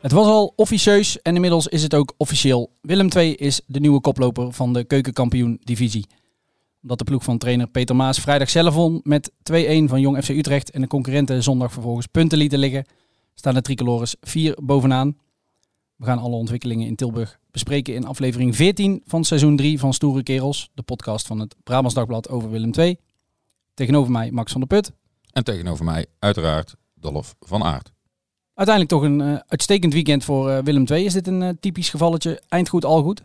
Het was al officieus en inmiddels is het ook officieel. Willem II is de nieuwe koploper van de keukenkampioen-divisie. Omdat de ploeg van trainer Peter Maas vrijdag zelf won met 2-1 van Jong FC Utrecht en de concurrenten zondag vervolgens punten lieten liggen, staan de tricolores 4 bovenaan. We gaan alle ontwikkelingen in Tilburg bespreken in aflevering 14 van seizoen 3 van Stoere Kerels, de podcast van het Brabants Dagblad over Willem II. Tegenover mij Max van der Put. En tegenover mij uiteraard Dolf van Aert. Uiteindelijk toch een eh, uitstekend weekend voor eh, Willem II. Is dit een eh, typisch gevalletje eind goed, al goed?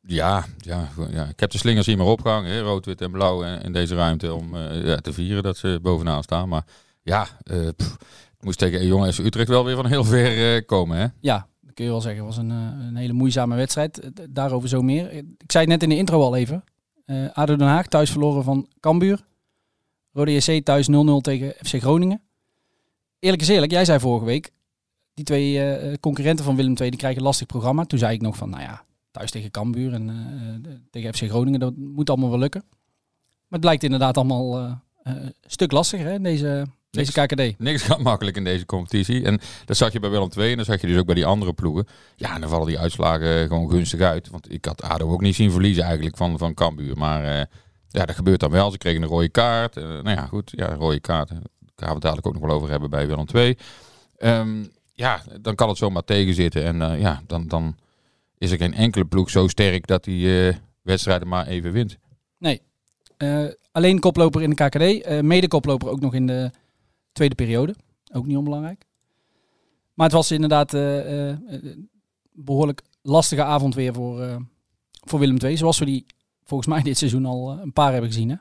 Ja, ja, ja, ik heb de slingers hier maar opgehangen, hè, rood, wit en blauw in, in deze ruimte om ja, te vieren dat ze bovenaan staan. Maar ja, pff, moest tegen Jong FC Utrecht wel weer van heel ver komen. Hè? Ja, dat kun je wel zeggen. Het was een, een hele moeizame wedstrijd. Daarover zo meer. Ik zei het net in de intro al even. ADO Den Haag thuis verloren van Cambuur. Rode JC thuis 0-0 tegen FC Groningen. Eerlijk is eerlijk, jij zei vorige week... die twee eh, concurrenten van Willem II die krijgen een lastig programma. Toen zei ik nog van, nou ja, thuis tegen Cambuur en eh, eh, tegen FC Groningen... dat moet allemaal wel lukken. Maar het blijkt inderdaad allemaal een stuk lastiger, hè, deze, deze KKD. Niks gaat makkelijk in deze competitie. En dat zag je bij Willem II en dat zag je dus ook bij die andere ploegen. Ja, en dan vallen die uitslagen gewoon gunstig uit. Want ik had ADO ook niet zien verliezen eigenlijk van, van Cambuur. Maar ja, dat gebeurt dan wel. Ze kregen een rode kaart. Nou ja, goed. Ja, een rode kaart. Gaan we het dadelijk ook nog wel over hebben bij Willem II. Ehm, ja, dan kan het zomaar tegenzitten. En eh, ja, dan, dan is er geen enkele ploeg zo sterk dat die eh, wedstrijden maar even wint. Nee. Eh, alleen koploper in de KKD. mede koploper ook nog in de tweede periode. Ook niet onbelangrijk. Maar het was inderdaad eh, eh, een behoorlijk lastige avond weer voor, voor Willem II. Zoals we die volgens mij dit seizoen al een paar hebben gezien. Hè?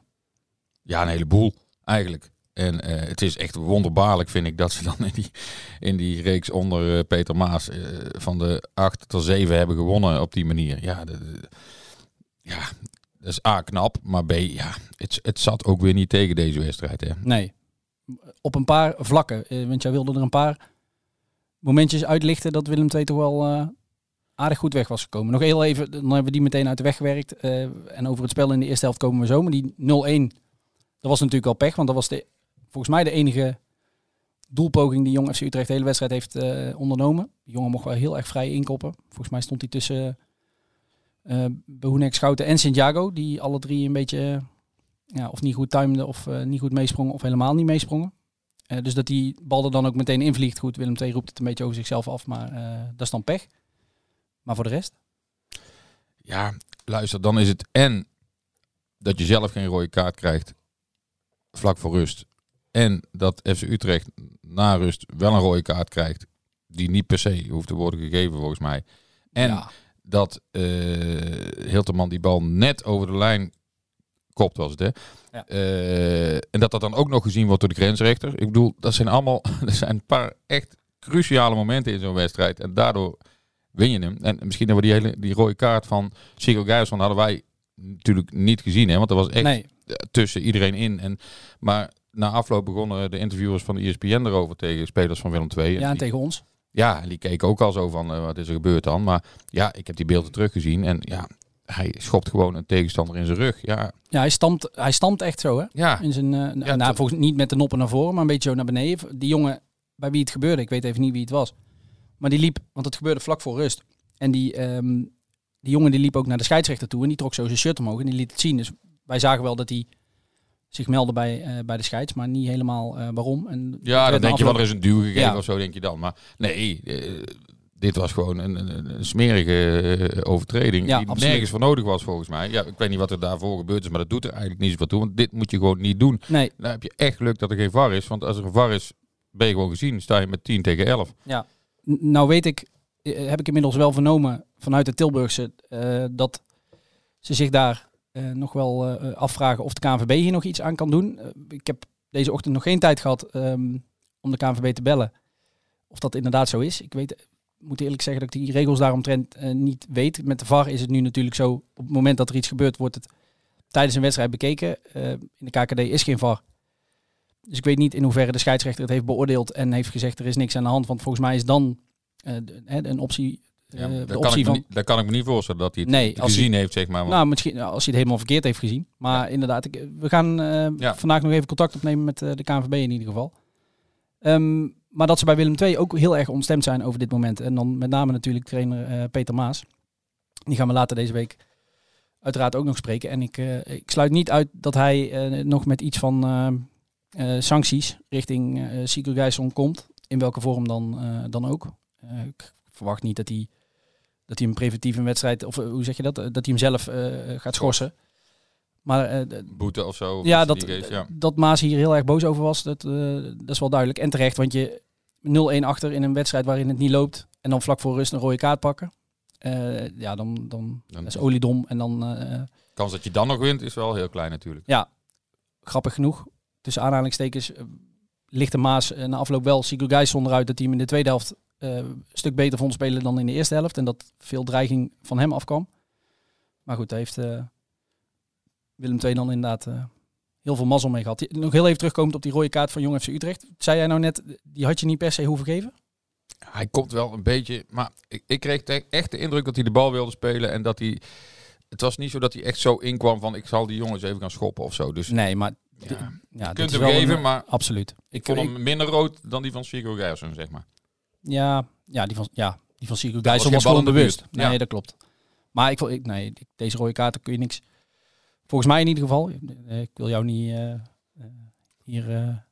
Ja, een heleboel eigenlijk. En eh, het is echt wonderbaarlijk, vind ik, dat ze dan in die, in die reeks onder eh, Peter Maas eh, van de 8 tot 7 hebben gewonnen op die manier. Ja, ja dat is A, knap, maar B, ja, het, het zat ook weer niet tegen deze wedstrijd. Hè. Nee. Op een paar vlakken. want jij wilde er een paar momentjes uitlichten dat Willem II toch wel aardig goed weg was gekomen. Nog heel even, dan hebben we die meteen uit de weg gewerkt. en over het spel in de eerste helft komen we zo. Maar die 0-1, dat was natuurlijk al pech. Want dat was de, volgens mij de enige doelpoging die Jong FC Utrecht de hele wedstrijd heeft eh, ondernomen. De jongen mocht wel heel erg vrij inkoppen. Volgens mij stond hij tussen Behoenek, Schouten en Santiago. Die alle drie een beetje eh, ja, of niet goed timeden of niet goed meesprongen of helemaal niet meesprongen. Dus dat die bal er dan ook meteen invliegt. Goed, Willem II roept het een beetje over zichzelf af, maar dat is dan pech. Maar voor de rest? Ja, luister, dan is het en dat je zelf geen rode kaart krijgt vlak voor rust. En dat FC Utrecht na rust wel een rode kaart krijgt die niet per se hoeft te worden gegeven volgens mij. En ja, dat eh Hilterman die bal net over de lijn kopt was het hè. Ja. Eh, en dat dat dan ook nog gezien wordt door de grensrechter. Ik bedoel, dat zijn allemaal, er zijn een paar echt cruciale momenten in zo'n wedstrijd. En daardoor win je hem. En misschien hebben we die hele die rode kaart van Sigurd Gijsson hadden wij natuurlijk niet gezien. Hè, want dat was echt nee, tussen iedereen in. En, maar na afloop begonnen de interviewers van de ESPN erover tegen spelers van Willem II. Ja, en die- tegen ons. ja, die keken ook al zo van, eh, wat is er gebeurd dan? Maar ja, ik heb die beelden teruggezien en ja, hij schopt gewoon een tegenstander in zijn rug. Ja, Ja, hij stampt, hij stampt echt zo, hè? ja, In zijn, eh, nou, toch. volgens niet met de noppen naar voren, maar een beetje zo naar beneden. Die jongen bij wie het gebeurde, ik weet even niet wie het was. Maar die liep, want het gebeurde vlak voor rust. En die, ehm, die jongen die liep ook naar de scheidsrechter toe en die trok zo zijn shirt omhoog en die liet het zien. Dus wij zagen wel dat hij zich meldde bij, eh, bij de scheids, maar niet helemaal eh, waarom. En ja dan denk je wel, er is een duw gegeven Ja. of zo, denk je dan. Maar nee, eh, dit was gewoon een, een, een smerige overtreding Ja, die absoluut. nergens voor nodig was volgens mij. Ja, ik weet niet wat er daarvoor gebeurd is, maar dat doet er eigenlijk niet zoveel toe. Want dit moet je gewoon niet doen. Nee, Dan heb je echt geluk dat er geen VAR is. Want als er een VAR is, ben je gewoon gezien. Sta je met 10 tegen 11. Ja, nou weet ik, heb ik inmiddels wel vernomen vanuit de Tilburgse dat ze zich daar nog wel eh, afvragen of de KNVB hier nog iets aan kan doen. Eh, ik heb deze ochtend nog geen tijd gehad ehm, om de KNVB te bellen of dat inderdaad zo is. Ik weet, moet eerlijk zeggen dat ik die regels daaromtrent eh, niet weet. Met de VAR is het nu natuurlijk zo, op het moment dat er iets gebeurt, wordt het tijdens een wedstrijd bekeken. Eh, in de KKD is geen VAR. Dus ik weet niet in hoeverre de scheidsrechter het heeft beoordeeld en heeft gezegd er is niks aan de hand. Want volgens mij is dan eh, een optie, eh, Ja, dat, kan ik me van... niet, dat kan ik me niet voorstellen dat hij het Nee, gezien heeft, zeg maar. want- Nou, misschien nou, als hij het helemaal verkeerd heeft gezien. Maar inderdaad, ik, we gaan eh, Ja. vandaag nog even contact opnemen met eh, de KNVB in ieder geval. Ehm, maar dat ze bij Willem II ook heel erg ontstemd zijn over dit moment. En dan met name natuurlijk trainer eh, Peter Maas. Die gaan we later deze week uiteraard ook nog spreken. En ik, eh, ik sluit niet uit dat hij eh, nog met iets van eh, eh, sancties richting uh, Gijsson komt. In welke vorm dan, eh, dan ook. Eh, ik verwacht niet dat hij, dat hij een preventief een wedstrijd, of eh, hoe zeg je dat, Eh, dat hij hem zelf eh, gaat schorsen. Maar Boete of zo. of ja, dat, ja. dat Maas hier heel erg boos over was, dat, dat is wel duidelijk. En terecht, want je 0-1 achter in een wedstrijd waarin het niet loopt en dan vlak voor rust een rode kaart pakken. Ja, dan, dan Dan is oliedom. En dan, eh, kans dat je dan nog wint is wel heel klein natuurlijk. ja, grappig genoeg, tussen aanhalingstekens, ligt de Maas na afloop wel Sigurd Gijsson eruit dat hij hem in de tweede helft een stuk beter vond spelen dan in de eerste helft. En dat veel dreiging van hem afkwam. Maar goed, daar heeft eh, Willem II dan inderdaad eh, heel veel mazzel mee gehad. Nog heel even terugkomend op die rode kaart van Jong FC Utrecht. Zei jij nou net, die had je niet per se hoeven geven? Hij komt wel een beetje, maar ik, ik kreeg echt de indruk dat hij de bal wilde spelen en dat hij. Het was niet zo dat hij echt zo inkwam van ik zal die jongens even gaan schoppen of zo. Dus Nee, maar ja, ja, dit kunt hem geven, een- maar Absoluut. ik vond hem minder rood dan die van Sigurd Gijsson, zeg maar. Ja, ja, die van, ja, die van was was, gewoon bewust. Ja. Nee, dat klopt. Maar ik, ik, nee, deze rode kaarten kun je niks... Volgens mij in ieder geval. eh, Ik wil jou niet eh, eh, hier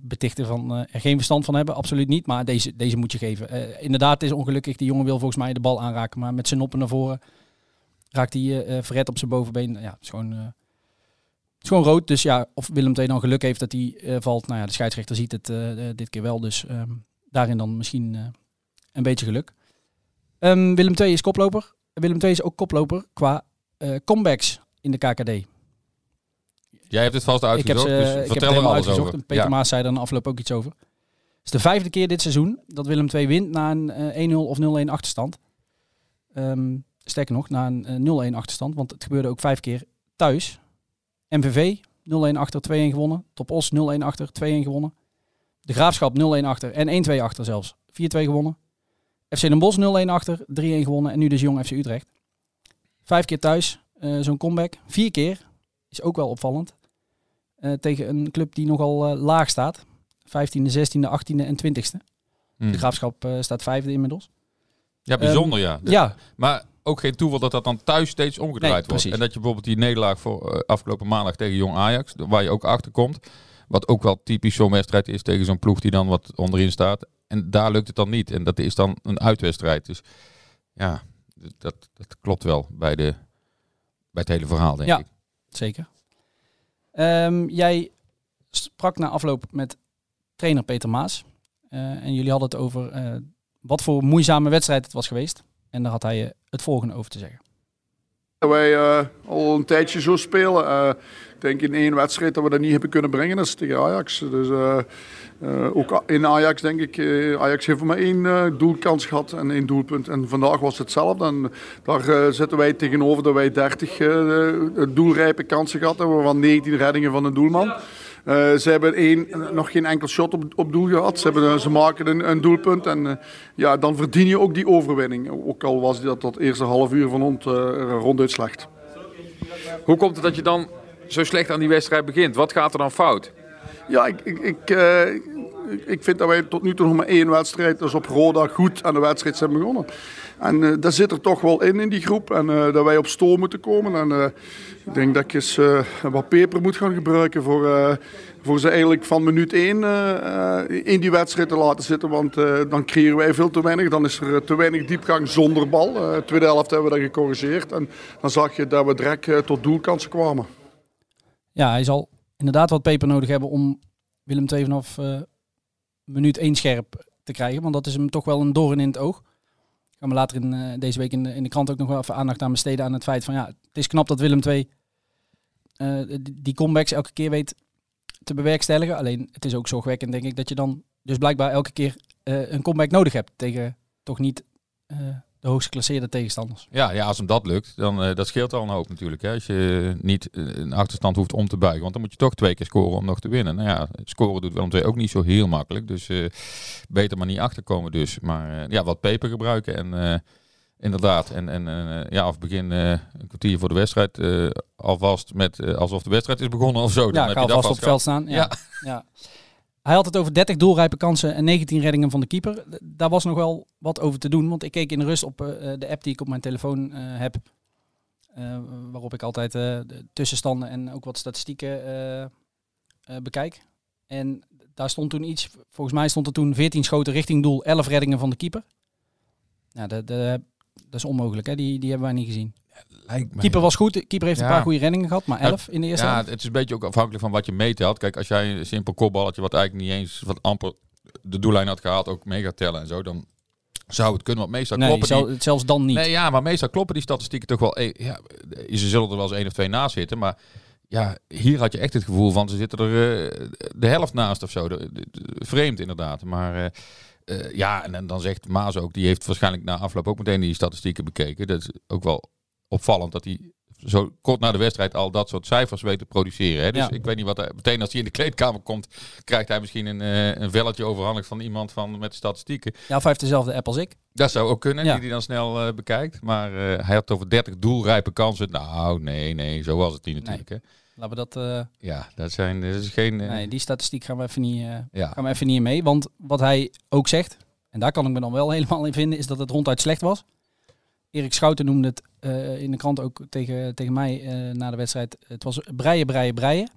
betichten van eh, er geen verstand van hebben. Absoluut niet. Maar deze, deze moet je geven. Inderdaad, het is ongelukkig. Die jongen wil volgens mij de bal aanraken. Maar met zijn noppen naar voren raakt hij verred op zijn bovenbeen. Ja, het is gewoon... het is gewoon rood. Dus ja, of Willem II dan geluk heeft dat hij valt. Nou ja, de scheidsrechter ziet het dit keer wel. Dus ehm, daarin dan misschien eh, een beetje geluk. Ehm, Willem II is koploper. Willem II is ook koploper qua eh, comebacks in de KKD. Jij hebt het vast ik heb, uitgezocht, ze, dus ik heb vertel er helemaal alles over. En Peter Ja. Maas zei er na afloop ook iets over. Het is de vijfde keer dit seizoen dat Willem II wint na een eh, 1-0 of 0-1 achterstand. Ehm, sterker nog, na een eh, 0-1 achterstand. Want het gebeurde ook vijf keer thuis. MVV 0-1 achter, 2-1 gewonnen. Top Os 0-1 achter, 2-1 gewonnen. De Graafschap 0-1 achter en 1-2 achter zelfs. 4-2 gewonnen. FC Den Bosch 0-1 achter, 3-1 gewonnen. En nu dus Jong FC Utrecht. Vijf keer thuis, eh, zo'n comeback. Vier keer, is ook wel opvallend. Eh, tegen een club die nogal eh, laag staat. 15e, 16e, 18e en 20e. Hm. De Graafschap staat vijfde inmiddels. Ja, bijzonder ja. De- Ja, Maar ook geen toeval dat dat dan thuis steeds omgedraaid Nee, wordt. En dat je bijvoorbeeld die nederlaag voor afgelopen maandag tegen Jong Ajax, waar je ook achter komt. Wat ook wel typisch zo'n wedstrijd is tegen zo'n ploeg die dan wat onderin staat. En daar lukt het dan niet. En dat is dan een uitwedstrijd. Dus ja, dat, dat klopt wel bij, de, bij het hele verhaal, denk Ja. ik. zeker. Ehm, jij sprak na afloop met trainer Peter Maas. Eh, en jullie hadden het over eh, wat voor moeizame wedstrijd het was geweest. En daar had hij het volgende over te zeggen. Dat wij eh, al een tijdje zo spelen. Denk in één wedstrijd dat we dat niet hebben kunnen brengen, dat is tegen Ajax. Dus eh, eh, ook in Ajax denk ik, eh, Ajax heeft maar één doelkans gehad en één doelpunt. En vandaag was het hetzelfde. Daar zitten wij tegenover dat wij 30 eh, doelrijpe kansen gehad hebben, waarvan 19 reddingen van een doelman. Ze hebben één, nog geen enkel shot op, op doel gehad. Ze, hebben, ze maken een, een doelpunt en ja, dan verdien je ook die overwinning. Ook al was dat dat eerste half uur van ons eh, ronduit slecht. Hoe komt het dat je dan zo slecht aan die wedstrijd begint? Wat gaat er dan fout? Ja, ik, ik, ik, eh, ik- vind dat wij tot nu toe nog maar één wedstrijd, dus op Roda, goed aan de wedstrijd zijn begonnen. En eh dat zit er toch wel in, in die groep. En eh, dat wij op stoom moeten komen. En ik denk dat ik eens wat peper moet gaan gebruiken voor, voor ze eigenlijk van minuut één in die wedstrijd te laten zitten. Want dan creëren wij veel te weinig. Dan is er te weinig diepgang zonder bal. Tweede helft hebben we dat gecorrigeerd. En dan zag je dat we direct tot doelkansen kwamen. Ja, hij zal inderdaad wat peper nodig hebben om Willem II vanaf eh, minuut 1 scherp te krijgen. Want dat is hem toch wel een doorn in het oog. Gaan we later in, eh, deze week in de, in de krant ook nog wel even aandacht aan besteden aan het feit van ja, het is knap dat Willem II eh, die- die comebacks elke keer weet te bewerkstelligen. Alleen het is ook zorgwekkend denk ik dat je dan dus blijkbaar elke keer een comeback nodig hebt tegen toch niet de hoogst geclasseerde tegenstanders. Ja, ja, als hem dat lukt, dan eh, dat scheelt al een hoop natuurlijk. Hè. Als je niet eh, een achterstand hoeft om te buigen. Want dan moet je toch twee keer scoren om nog te winnen. Nou ja, scoren doet Willem II ook niet zo heel makkelijk. Dus eh, beter maar niet achterkomen dus. Maar ja, wat peper gebruiken en... Inderdaad, en, en ja, of begin een kwartier voor de wedstrijd alvast met alsof de wedstrijd is begonnen of zo. Dan Ja, heb je dat alvast op het veld staan. Ja. Ja. Hij had het over 30 doelrijpe kansen en 19 reddingen van de keeper. Daar was nog wel wat over te doen, want ik keek in de rust op eh, de app die ik op mijn telefoon eh, heb. eh, waarop ik altijd eh, de tussenstanden en ook wat statistieken eh, eh, bekijk. En daar stond toen iets, volgens mij stond er toen 14 schoten richting doel, 11 reddingen van de keeper. Nou, dat, dat, dat is onmogelijk, hè? Die, die hebben wij niet gezien. Lijkt mij. Keeper was goed, keeper heeft een paar goede reddingen gehad, maar 11 in de eerste Ja, helft. het is een beetje ook afhankelijk van wat je meetelt. Kijk, als jij een simpel kopballetje, wat eigenlijk niet eens wat amper de doellijn had gehaald, ook mee gaat tellen en zo, dan zou het kunnen. Want meestal Nee, kloppen die... zel- zelfs dan niet. Nee, ja, maar meestal kloppen die statistieken toch wel. eh, Ja, ze zullen er wel eens één of twee naast zitten, maar ja, hier had je echt het gevoel van ze zitten er eh, de helft naast of zo. De- de- de- vreemd inderdaad. Maar eh, eh, ja, en, en dan zegt Maas ook, die heeft waarschijnlijk na afloop ook meteen die statistieken bekeken. Dat is ook wel opvallend dat hij zo kort na de wedstrijd al dat soort cijfers weet te produceren. Hè? Dus Ja. ik weet niet wat hij, meteen als hij in de kleedkamer komt, krijgt hij misschien een, eh, een velletje overhandigd van iemand van, met statistieken. Ja, of hij heeft dezelfde app als ik. Dat zou ook kunnen, Ja. die hij dan snel eh, bekijkt. Maar eh, hij had het over 30 doelrijpe kansen. Nou, nee, nee, zo was het niet natuurlijk. Hè? Laten we dat... Ja, dat, zijn, dat is geen... nee, die statistiek gaan we even niet, ja. gaan we even niet mee. Want wat hij ook zegt, en daar kan ik me dan wel helemaal in vinden, is dat het ronduit slecht was. Erik Schouten noemde het eh, in de krant ook tegen, tegen mij eh, na de wedstrijd. Het was breien, breien, breien.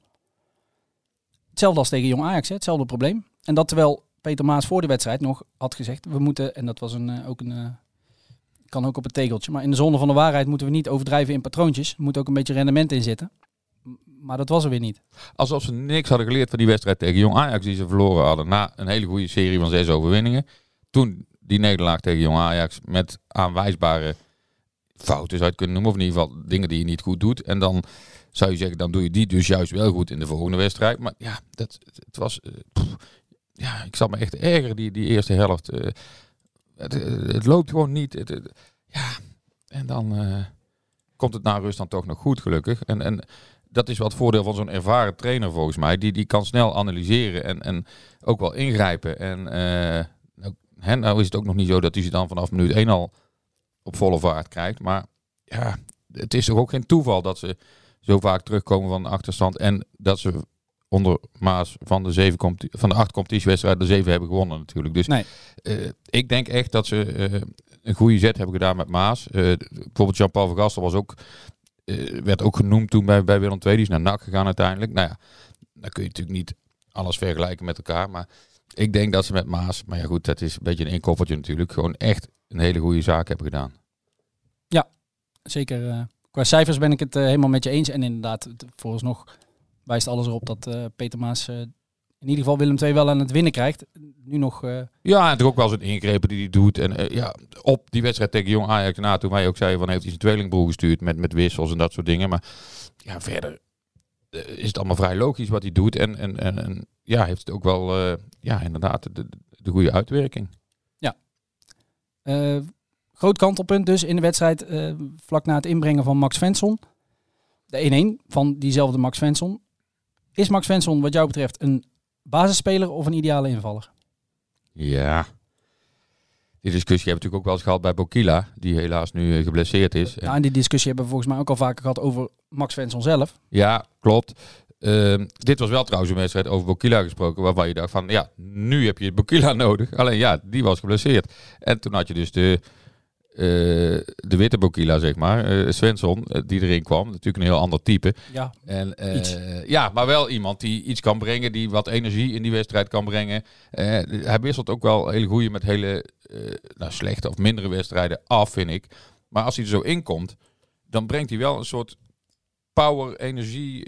Hetzelfde als tegen Jong Ajax, hè, hetzelfde probleem. En dat terwijl Peter Maas voor de wedstrijd nog had gezegd, we moeten, en dat was een, eh, ook een, kan ook op het tegeltje, maar in de zone van de waarheid moeten we niet overdrijven in patroontjes. Er moet ook een beetje rendement in zitten. Maar dat was er weer niet. Alsof ze niks hadden geleerd van die wedstrijd tegen Jong Ajax die ze verloren hadden. Na een hele goede serie van zes overwinningen. Toen die nederlaag tegen Jong Ajax met aanwijsbare fouten zou je kunnen noemen. Of in ieder geval dingen die je niet goed doet. En dan zou je zeggen, dan doe je die dus juist wel goed in de volgende wedstrijd. Maar ja, dat, het was... eh, ja, ik zat me echt erger die, die eerste helft. eh, het, het loopt gewoon niet. Ja, en dan eh, komt het na rust dan toch nog goed, gelukkig. En, en dat is wat voordeel van zo'n ervaren trainer volgens mij. Die, die kan snel analyseren en, en ook wel ingrijpen. En eh, nou, hè, nou is het ook nog niet zo dat hij ze dan vanaf minuut 1 al op volle vaart krijgt. Maar ja, het is toch ook geen toeval dat ze zo vaak terugkomen van de achterstand. En dat ze onder Maas van de, zeven van de acht competitiewedstrijden de zeven hebben gewonnen natuurlijk. Dus Nee. eh, ik denk echt dat ze eh, een goede zet hebben gedaan met Maas. Eh, bijvoorbeeld Jean-Paul van Gastel was ook, werd ook genoemd toen bij, bij Willem II. Die is naar NAC gegaan uiteindelijk. Nou ja, dan kun je natuurlijk niet alles vergelijken met elkaar. Maar ik denk dat ze met Maas, maar ja goed, dat is een beetje een inkoppertje natuurlijk, gewoon echt een hele goede zaak hebben gedaan. Zeker. eh, qua cijfers ben ik het eh, helemaal met je eens. En inderdaad, het- vooralsnog wijst alles erop dat eh, Peter Maas in ieder geval Willem II wel aan het winnen krijgt. Nu nog... Ja, en toch ook wel zijn ingrepen die hij doet. En ja, op die wedstrijd tegen Jong Ajax na, toen wij ook zeiden van heeft hij zijn tweelingbroer gestuurd met, met wissels en dat soort dingen. Maar ja, verder is het allemaal vrij logisch wat hij doet. En, en, en, en ja, heeft het ook wel, ja, inderdaad, de, de, de goede uitwerking. Eh, groot kantelpunt dus in de wedstrijd eh, vlak na het inbrengen van Max Svensson. De 1-1 van diezelfde Max Svensson. Is Max Svensson wat jou betreft een basisspeler of een ideale invaller? Ja. Die discussie hebben we natuurlijk ook wel eens gehad bij Bokila, die helaas nu eh, geblesseerd is. Ja, en die discussie hebben we volgens mij ook al vaker gehad over Max Svensson zelf. Ja, klopt. Ehm, dit was wel trouwens een wedstrijd over Bokila gesproken, waarvan je dacht van, ja, nu heb je Bokila nodig. Alleen ja, die was geblesseerd. En toen had je dus de, eh, de witte Bokila, zeg maar, eh Svensson, eh, die erin kwam. Natuurlijk een heel ander type. Ja, En. Ja, maar wel iemand die iets kan brengen, die wat energie in die wedstrijd kan brengen. Hij wisselt ook wel hele goede met hele nou, slechte of mindere wedstrijden af, vind ik. Maar als hij er zo in komt, dan brengt hij wel een soort power, energie.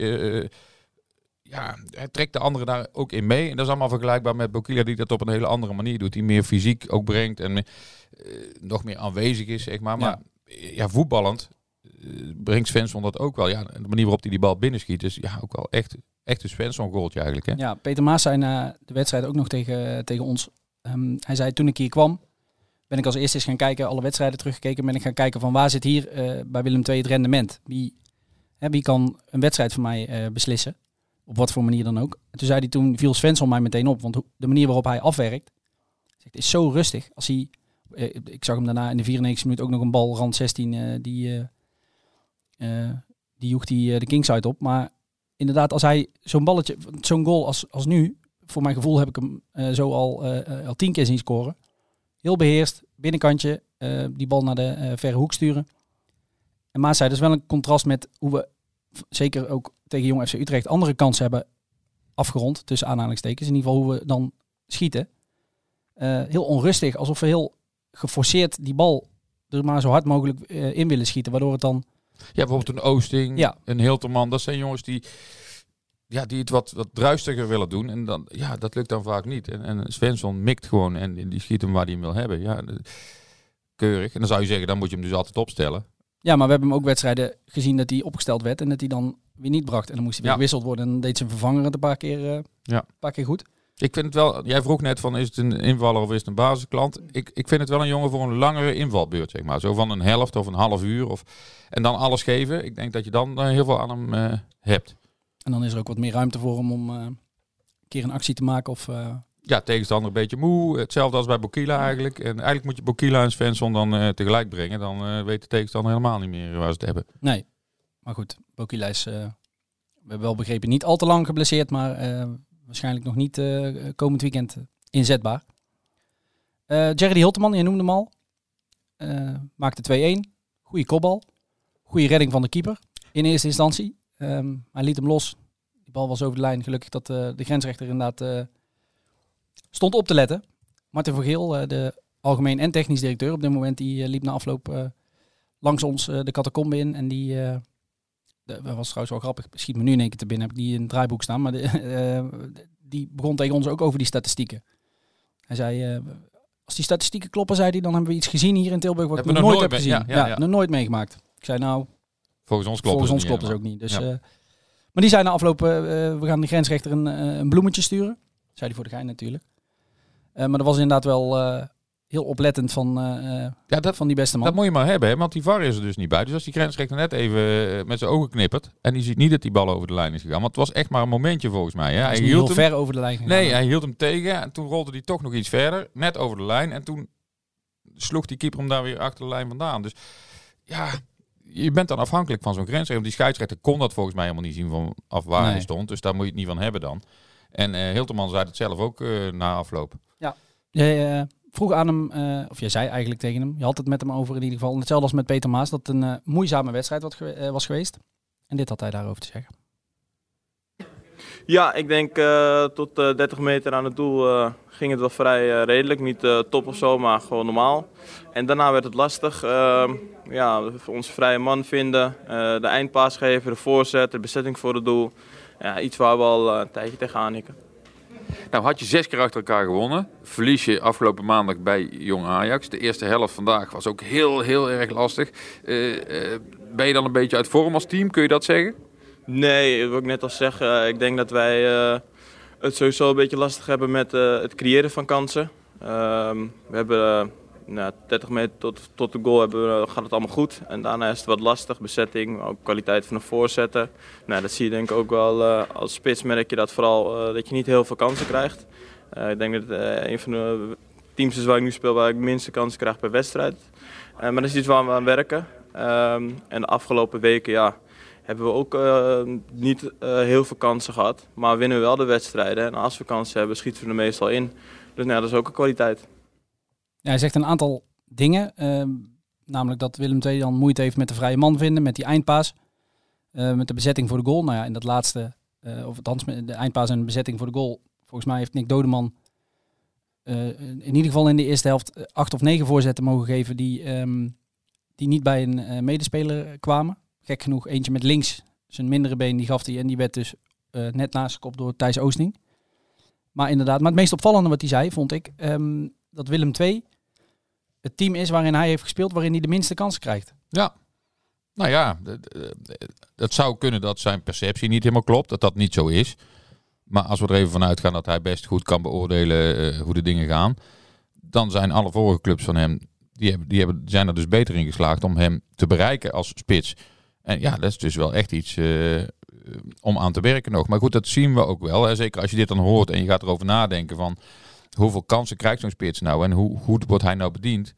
Ja, hij trekt de anderen daar ook in mee. En dat is allemaal vergelijkbaar met Bokila, die dat op een hele andere manier doet. Die meer fysiek ook brengt en eh, nog meer aanwezig is, zeg maar. Maar ja, voetballend eh, brengt Svensson dat ook wel. Ja, de manier waarop hij die bal binnenschiet is ja, ook wel echt, echt een Svensson-goaltje eigenlijk. Hè? Ja, Peter Maas zei na de wedstrijd ook nog tegen, tegen ons. ehm, hij zei toen ik hier kwam, ben ik als eerste eens gaan kijken, alle wedstrijden teruggekeken. Ben ik gaan kijken van waar zit hier eh, bij Willem II het rendement? Wie, hè, wie kan een wedstrijd voor mij beslissen? Op wat voor manier dan ook. En toen zei hij toen, viel Svensson mij meteen op. Want de manier waarop hij afwerkt, zegt, is zo rustig. Als hij, eh, ik zag hem daarna in de 94 minuut ook nog een bal rand 16, eh, die, eh eh, die joeg die eh, de kingside op. Maar inderdaad, als hij zo'n balletje, zo'n goal als, als nu, voor mijn gevoel heb ik hem zo al, al tien keer zien scoren. Heel beheerst, binnenkantje, die bal naar de verre hoek sturen. En Maas zei, dat is wel een contrast met hoe we, zeker ook tegen Jong FC Utrecht, andere kansen hebben afgerond, tussen aanhalingstekens. In ieder geval hoe we dan schieten. Eh, heel onrustig, alsof we heel geforceerd die bal er maar zo hard mogelijk eh, in willen schieten. Waardoor het dan Ja, bijvoorbeeld een Oosting, Ja. een Hilterman. Dat zijn jongens die, ja, die het wat, wat druistiger willen doen. En dan, ja, dat lukt dan vaak niet. En, en Svensson mikt gewoon en die schiet hem waar hij hem wil hebben. Ja, keurig. En dan zou je zeggen, dan moet je hem dus altijd opstellen. Ja, maar we hebben hem ook wedstrijden gezien dat hij opgesteld werd en dat hij dan weer niet bracht. En dan moest hij weer Ja. gewisseld worden en dan deed zijn vervanger het een paar keer, eh, Ja. een paar keer goed. Ik vind het wel, jij vroeg net van is het een invaller of is het een basisklant? Ik, ik vind het wel een jongen voor een langere invalbeurt, zeg maar. Zo van een helft of een half uur. Of, en dan alles geven. Ik denk dat je dan eh, heel veel aan hem eh, hebt. En dan is er ook wat meer ruimte voor hem om een keer een actie te maken. Of, Ja, tegenstander een beetje moe. Hetzelfde als bij Bokila eigenlijk. En eigenlijk moet je Bokila en Svensson dan tegelijk brengen. Dan weet de tegenstander helemaal niet meer waar ze het hebben. nee, maar goed, Bokila is, eh, we hebben wel begrepen, niet al te lang geblesseerd, maar eh, waarschijnlijk nog niet eh, komend weekend inzetbaar. Jerry Hilteman, je noemde hem al, maakte 2-1. Goede kopbal, goede redding van de keeper in eerste instantie. Ehm, hij liet hem los. Die bal was over de lijn. Gelukkig dat de grensrechter inderdaad stond op te letten. Martin van Geel, de algemeen en technisch directeur op dit moment, die liep na afloop langs ons de catacombe in. En die, de- dat was trouwens wel grappig, schiet me nu in één keer te binnen, heb ik die in het draaiboek staan. Maar de, eh, die begon tegen ons ook over die statistieken. Hij zei, eh, als die statistieken kloppen, zei hij, dan hebben we iets gezien hier in Tilburg wat ik Hebben nog nooit heb nooit gezien. Ja, ja, ja. nog nooit meegemaakt. Ik zei, nou, Volgens ons klopt volgens ons klopt het niet ook niet. Dus, eh, maar die zei na afloop, we gaan de grensrechter een, een bloemetje sturen. Zei hij voor de gein natuurlijk. Maar dat was inderdaad wel heel oplettend van, eh, Ja, dat, van die beste man. dat moet je maar hebben, hè, want die VAR is er dus niet bij. Dus als die grensrechter net even eh, met zijn ogen knippert en die ziet niet dat die bal over de lijn is gegaan. Want het was echt maar een momentje volgens mij. Hè. Hij hield hem, ver over de lijn gegaan. Nee, hij hield hem tegen en toen rolde hij toch nog iets verder, net over de lijn. En toen sloeg die keeper hem daar weer achter de lijn vandaan. Dus ja, je bent dan afhankelijk van zo'n grensrechter. Die scheidsrechter kon dat volgens mij helemaal niet zien van af waar Nee. hij stond. Dus daar moet je het niet van hebben dan. En eh Hilterman zei het zelf ook na afloop. Jij eh, vroeg aan hem, eh, of jij zei eigenlijk tegen hem, je had het met hem over in ieder geval, hetzelfde als met Peter Maas, dat het een eh, moeizame wedstrijd wat eh, was geweest. En dit had hij daarover te zeggen. Ja, ik denk tot eh 30 meter aan het doel ging het wel vrij redelijk. Niet top of zo, maar gewoon normaal. En daarna werd het lastig. Ehm, ja, onze vrije man vinden, de eindpaas geven, de voorzet, de bezetting voor het doel. Ja, iets waar we al een tijdje tegenaan hikken. Nou had je zes keer achter elkaar gewonnen. Verlies je afgelopen maandag bij Jong Ajax. De eerste helft vandaag was ook heel, heel erg lastig. Eh, eh, ben je dan een beetje uit vorm als team? Kun je dat zeggen? Nee, wat ik net al zeg, eh, ik denk dat wij eh, het sowieso een beetje lastig hebben met het creëren van kansen. Ehm, we hebben nou, 30 meter tot, tot de goal hebben, gaat het allemaal goed. En daarna is het wat lastig, bezetting, ook kwaliteit van de voorzetten. Nou, dat zie je denk ik ook wel eh, als spits merk je dat vooral eh, dat je niet heel veel kansen krijgt. Eh, ik denk dat een van de teams is waar ik nu speel waar ik minste kansen krijg per wedstrijd. Maar dat is iets waar we aan werken. Ehm, en de afgelopen weken, ja, hebben we ook niet heel veel kansen gehad. Maar winnen we wel de wedstrijden. En als we kansen hebben, schieten we er meestal in. Dus nou, dat is ook een kwaliteit. Hij zegt een aantal dingen, ehm, namelijk dat Willem II dan moeite heeft met de vrije man vinden, met die eindpaas, eh, met de bezetting voor de goal. Nou ja, in dat laatste, eh, of althans de eindpaas en de bezetting voor de goal, volgens mij heeft Nick Dodeman eh, in ieder geval in de eerste helft acht of negen voorzetten mogen geven die, ehm, die niet bij een medespeler kwamen. Gek genoeg, eentje met links, zijn mindere been, die gaf hij en die werd dus net naast de kop door Thijs Oosting. Maar inderdaad, maar het meest opvallende wat hij zei, vond ik, ehm, dat Willem II het team is waarin hij heeft gespeeld, waarin hij de minste kansen krijgt. Ja. Nou ja, het zou kunnen dat zijn perceptie niet helemaal klopt, dat dat niet zo is. Maar als we er even vanuit gaan dat hij best goed kan beoordelen eh, hoe de dingen gaan, dan zijn alle vorige clubs van hem, die, hebben, die hebben, zijn er dus beter in geslaagd om hem te bereiken als spits. En ja, dat is dus wel echt iets eh, om aan te werken nog. Maar goed, dat zien we ook wel. Hè. Zeker als je dit dan hoort en je gaat erover nadenken van hoeveel kansen krijgt zo'n spits nou en hoe goed wordt hij nou bediend.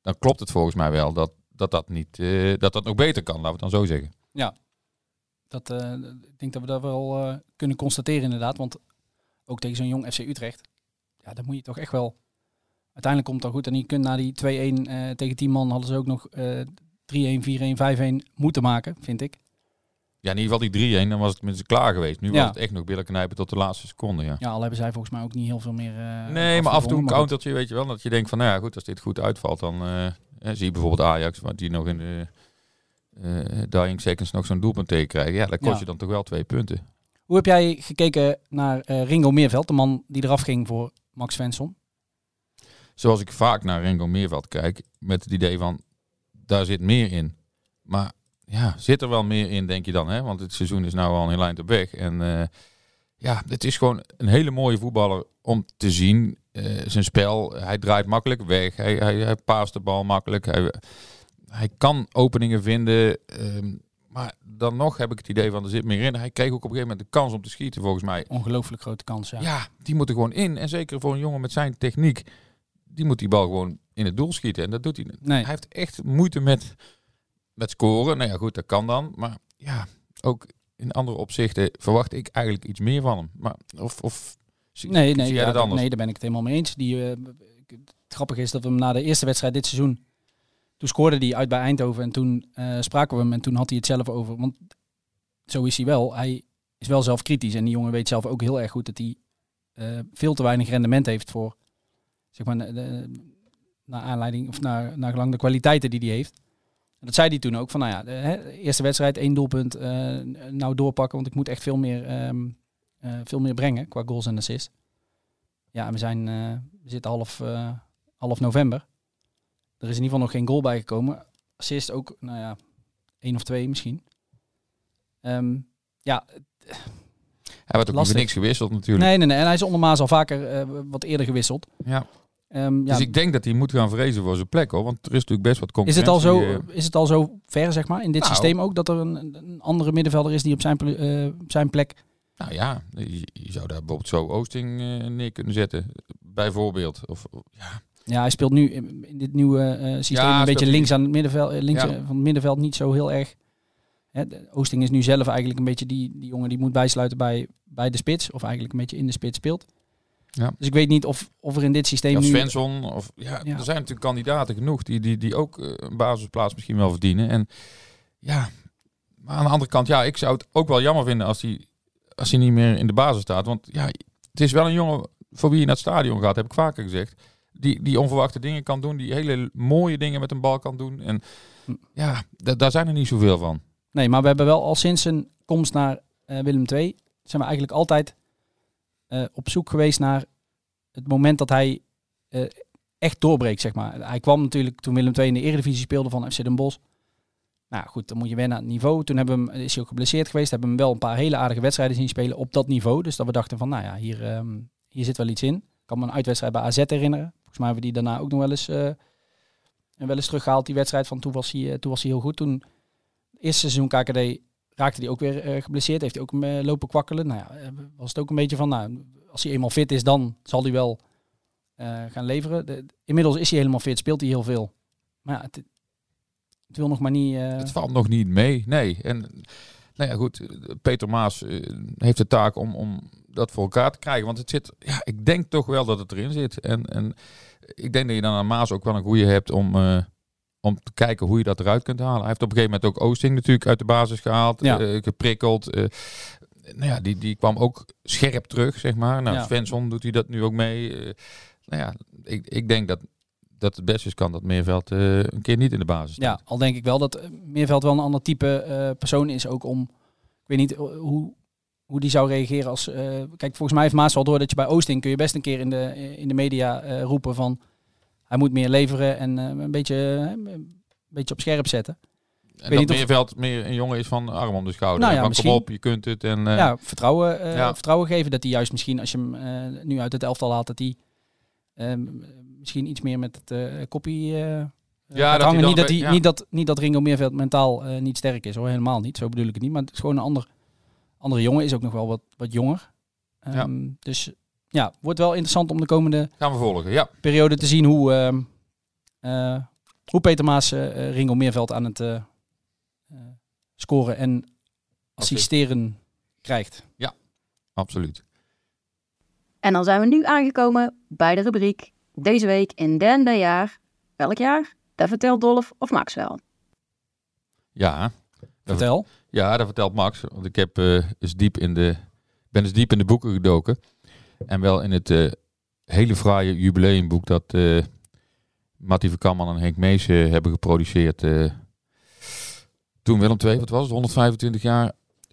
Dan klopt het volgens mij wel dat dat, dat, niet, eh, dat, dat nog beter kan, laten we het dan zo zeggen. Ja, dat, eh, ik denk dat we dat wel eh, kunnen constateren inderdaad. Want ook tegen zo'n jong FC Utrecht, ja, dan moet je toch echt wel... Uiteindelijk komt het dan goed. En je kunt na die 2-1 eh, tegen 10 man hadden ze ook nog eh 3-1, 4-1, 5-1 moeten maken, vind ik. Ja, in ieder geval die 3-1, dan was het met z'n klaar geweest. Nu Ja. was het echt nog billen knijpen tot de laatste seconde, ja. Ja, al hebben zij volgens mij ook niet heel veel meer... eh, Nee, maar af en toe een countertje, weet je wel. Dat je denkt van, nou ja, goed, als dit goed uitvalt, dan eh, eh, zie je bijvoorbeeld Ajax, waar die nog in de dying seconds nog zo'n doelpunt tegen krijgen. Ja, dat kost Ja. je dan toch wel twee punten. Hoe heb jij gekeken naar Ringo Meerveld, de man die eraf ging voor Max Svensson? Zoals ik vaak naar Rengo Meerveld kijk, met het idee van, daar zit meer in. Maar ja, zit er wel meer in, denk je dan, hè? Want het seizoen is nou al een eind op weg. En eh, ja, het is gewoon een hele mooie voetballer om te zien. Eh, zijn spel, hij draait makkelijk weg. Hij, hij, hij paast de bal makkelijk. Hij, hij kan openingen vinden. ehm, maar dan nog heb ik het idee van, er zit meer in. Hij kreeg ook op een gegeven moment de kans om te schieten, volgens mij. Ongelooflijk grote kans, ja. Ja, die moet er gewoon in. En zeker voor een jongen met zijn techniek, die moet die bal gewoon in het doel schieten. En dat doet hij. Nee. Hij heeft echt moeite met, met scoren. Nou ja, goed, dat kan dan. Maar ja, ook in andere opzichten verwacht ik eigenlijk iets meer van hem. Maar of, of zie, Nee, nee, zie jij ja, dat anders? nee, daar ben ik het helemaal mee eens. Die, eh, het grappige is dat we hem na de eerste wedstrijd dit seizoen, toen scoorde hij uit bij Eindhoven en toen eh, spraken we hem en toen had hij het zelf over. Want zo is hij wel. Hij is wel zelf kritisch en die jongen weet zelf ook heel erg goed dat hij eh, veel te weinig rendement heeft voor, zeg maar, de- naar aanleiding of naar, naar gelang de kwaliteiten die hij heeft. En dat zei hij toen ook van, nou ja, de, hè, eerste wedstrijd één doelpunt, eh, nou doorpakken, want ik moet echt veel meer, ehm, eh, veel meer brengen qua goals en assists. Ja, en we zijn, eh, we zitten half, half november. Er is in ieder geval nog geen goal bijgekomen. Assist ook, nou ja, één of twee misschien. Ehm, ja, Hij werd ook niet voor niks gewisseld natuurlijk. nee, nee, nee. En hij is onder Maas al vaker wat eerder gewisseld. Ja. Ehm, ja, Dus ik denk dat hij moet gaan vrezen voor zijn plek hoor. Want er is natuurlijk best wat is, het al concurrentie. zo, eh, is het al zo ver, zeg maar, in dit Nou. systeem ook, dat er een, een andere middenvelder is die op zijn, eh, zijn plek... Nou ja, je, je zou daar bijvoorbeeld zo Oosting eh, neer kunnen zetten. Bijvoorbeeld. Of, ja. Ja, hij speelt nu in, in dit nieuwe systeem Ja, een beetje links aan het middenveld, links Ja. van het middenveld niet zo heel erg. Hè, de- Oosting is nu zelf eigenlijk een beetje die, die jongen die moet bijsluiten bij, bij de spits, of eigenlijk een beetje in de spits speelt. Ja. Dus ik weet niet of, of er in dit systeem Ja, nu... Svensson. Of, ja, Ja. Er zijn natuurlijk kandidaten genoeg die, die, die ook eh, een basisplaats misschien wel verdienen. En ja, maar aan de andere kant, ja, ik zou het ook wel jammer vinden als hij, als hij niet meer in de basis staat. Want ja, het is wel een jongen voor wie je naar het stadion gaat, heb ik vaker gezegd. Die, die onverwachte dingen kan doen, die hele mooie dingen met een bal kan doen. En ja, da- daar zijn er niet zoveel van. Nee, maar we hebben wel al sinds zijn komst naar eh, Willem II... zijn we eigenlijk altijd eh, op zoek geweest naar het moment dat hij eh, echt doorbreekt, zeg maar. Hij kwam natuurlijk toen Willem II in de Eredivisie speelde van FC Den Bosch. Nou goed, dan moet je wennen aan het niveau. Toen hebben we hem, is hij ook geblesseerd geweest. Hebben we hem wel een paar hele aardige wedstrijden zien spelen op dat niveau. Dus dat we dachten van, nou ja, hier, ehm, hier zit wel iets in. Ik kan me een uitwedstrijd bij AZ herinneren. Volgens mij hebben we die daarna ook nog wel eens, eh, wel eens teruggehaald, die wedstrijd. Van toen was hij, toen was hij heel goed. Toen, eerste seizoen KKD, raakte hij ook weer eh, geblesseerd. Heeft hij ook eh, lopen kwakkelen. Nou ja, eh, was het ook een beetje van, nou, als hij eenmaal fit is, dan zal hij wel gaan leveren. De- inmiddels is hij helemaal fit, speelt hij heel veel. Maar ja, het, wil nog maar niet... Het valt nog niet mee, nee. En nou ja, goed, Peter Maas heeft de taak om, om dat voor elkaar te krijgen. Want het zit, ja, ik denk toch wel dat het erin zit. En, en ik denk dat je dan aan Maas ook wel een goede hebt om, om te kijken hoe je dat eruit kunt halen. Hij heeft op een gegeven moment ook Oosting natuurlijk uit de basis gehaald, Ja. eh, geprikkeld. eh. nou ja, die, die kwam ook scherp terug, zeg maar. Nou, Ja. Svensson doet hij dat nu ook mee. Eh, nou ja, ik, ik denk dat, dat het best is kan dat Meerveld een keer niet in de basis staat. Ja, al denk ik wel dat Meerveld wel een ander type persoon is ook om... Ik weet niet hoe, hoe die zou reageren als... kijk, volgens mij heeft Maas wel door dat je bij Oosting kun je best een keer in de, in de media roepen van... Hij moet meer leveren en eh, een, beetje, eh, een beetje op scherp zetten. En weet dat of- Meerveld meer een jongen is van arm om de schouder. Nou ja, van, misschien. kom op, je kunt het. En, eh, ja, vertrouwen, ja. vertrouwen geven dat hij juist misschien, als je hem nu uit het elftal haalt, dat hij Ehm, misschien iets meer met het koppie. eh, Ja, dat hangen. niet, dat hij, ja. niet, dat, niet dat Ringo Meerveld mentaal niet sterk is hoor, helemaal niet. Zo bedoel ik het niet. Maar het is gewoon een ander, andere jongen, is ook nog wel wat, wat jonger. Ehm, Dus ja, wordt wel interessant om de komende Gaan we volgen, ja. periode te zien hoe, ehm, eh, hoe Peter Maas eh, eh, Ringo Meerveld aan het scoren en assisteren krijgt. Absoluut. En dan zijn we nu aangekomen bij de rubriek Deze week in derde jaar. Welk jaar? Dat vertelt Dolf of Max wel. Ja. Vertel. Ja, dat vertelt Max. Want ik heb, eh, eens diep in de, ben eens diep in de boeken gedoken. En wel in het eh, hele fraaie jubileumboek dat eh Mattie en Henk Mees eh, hebben geproduceerd. toen Willem II, wat was het, 125 jaar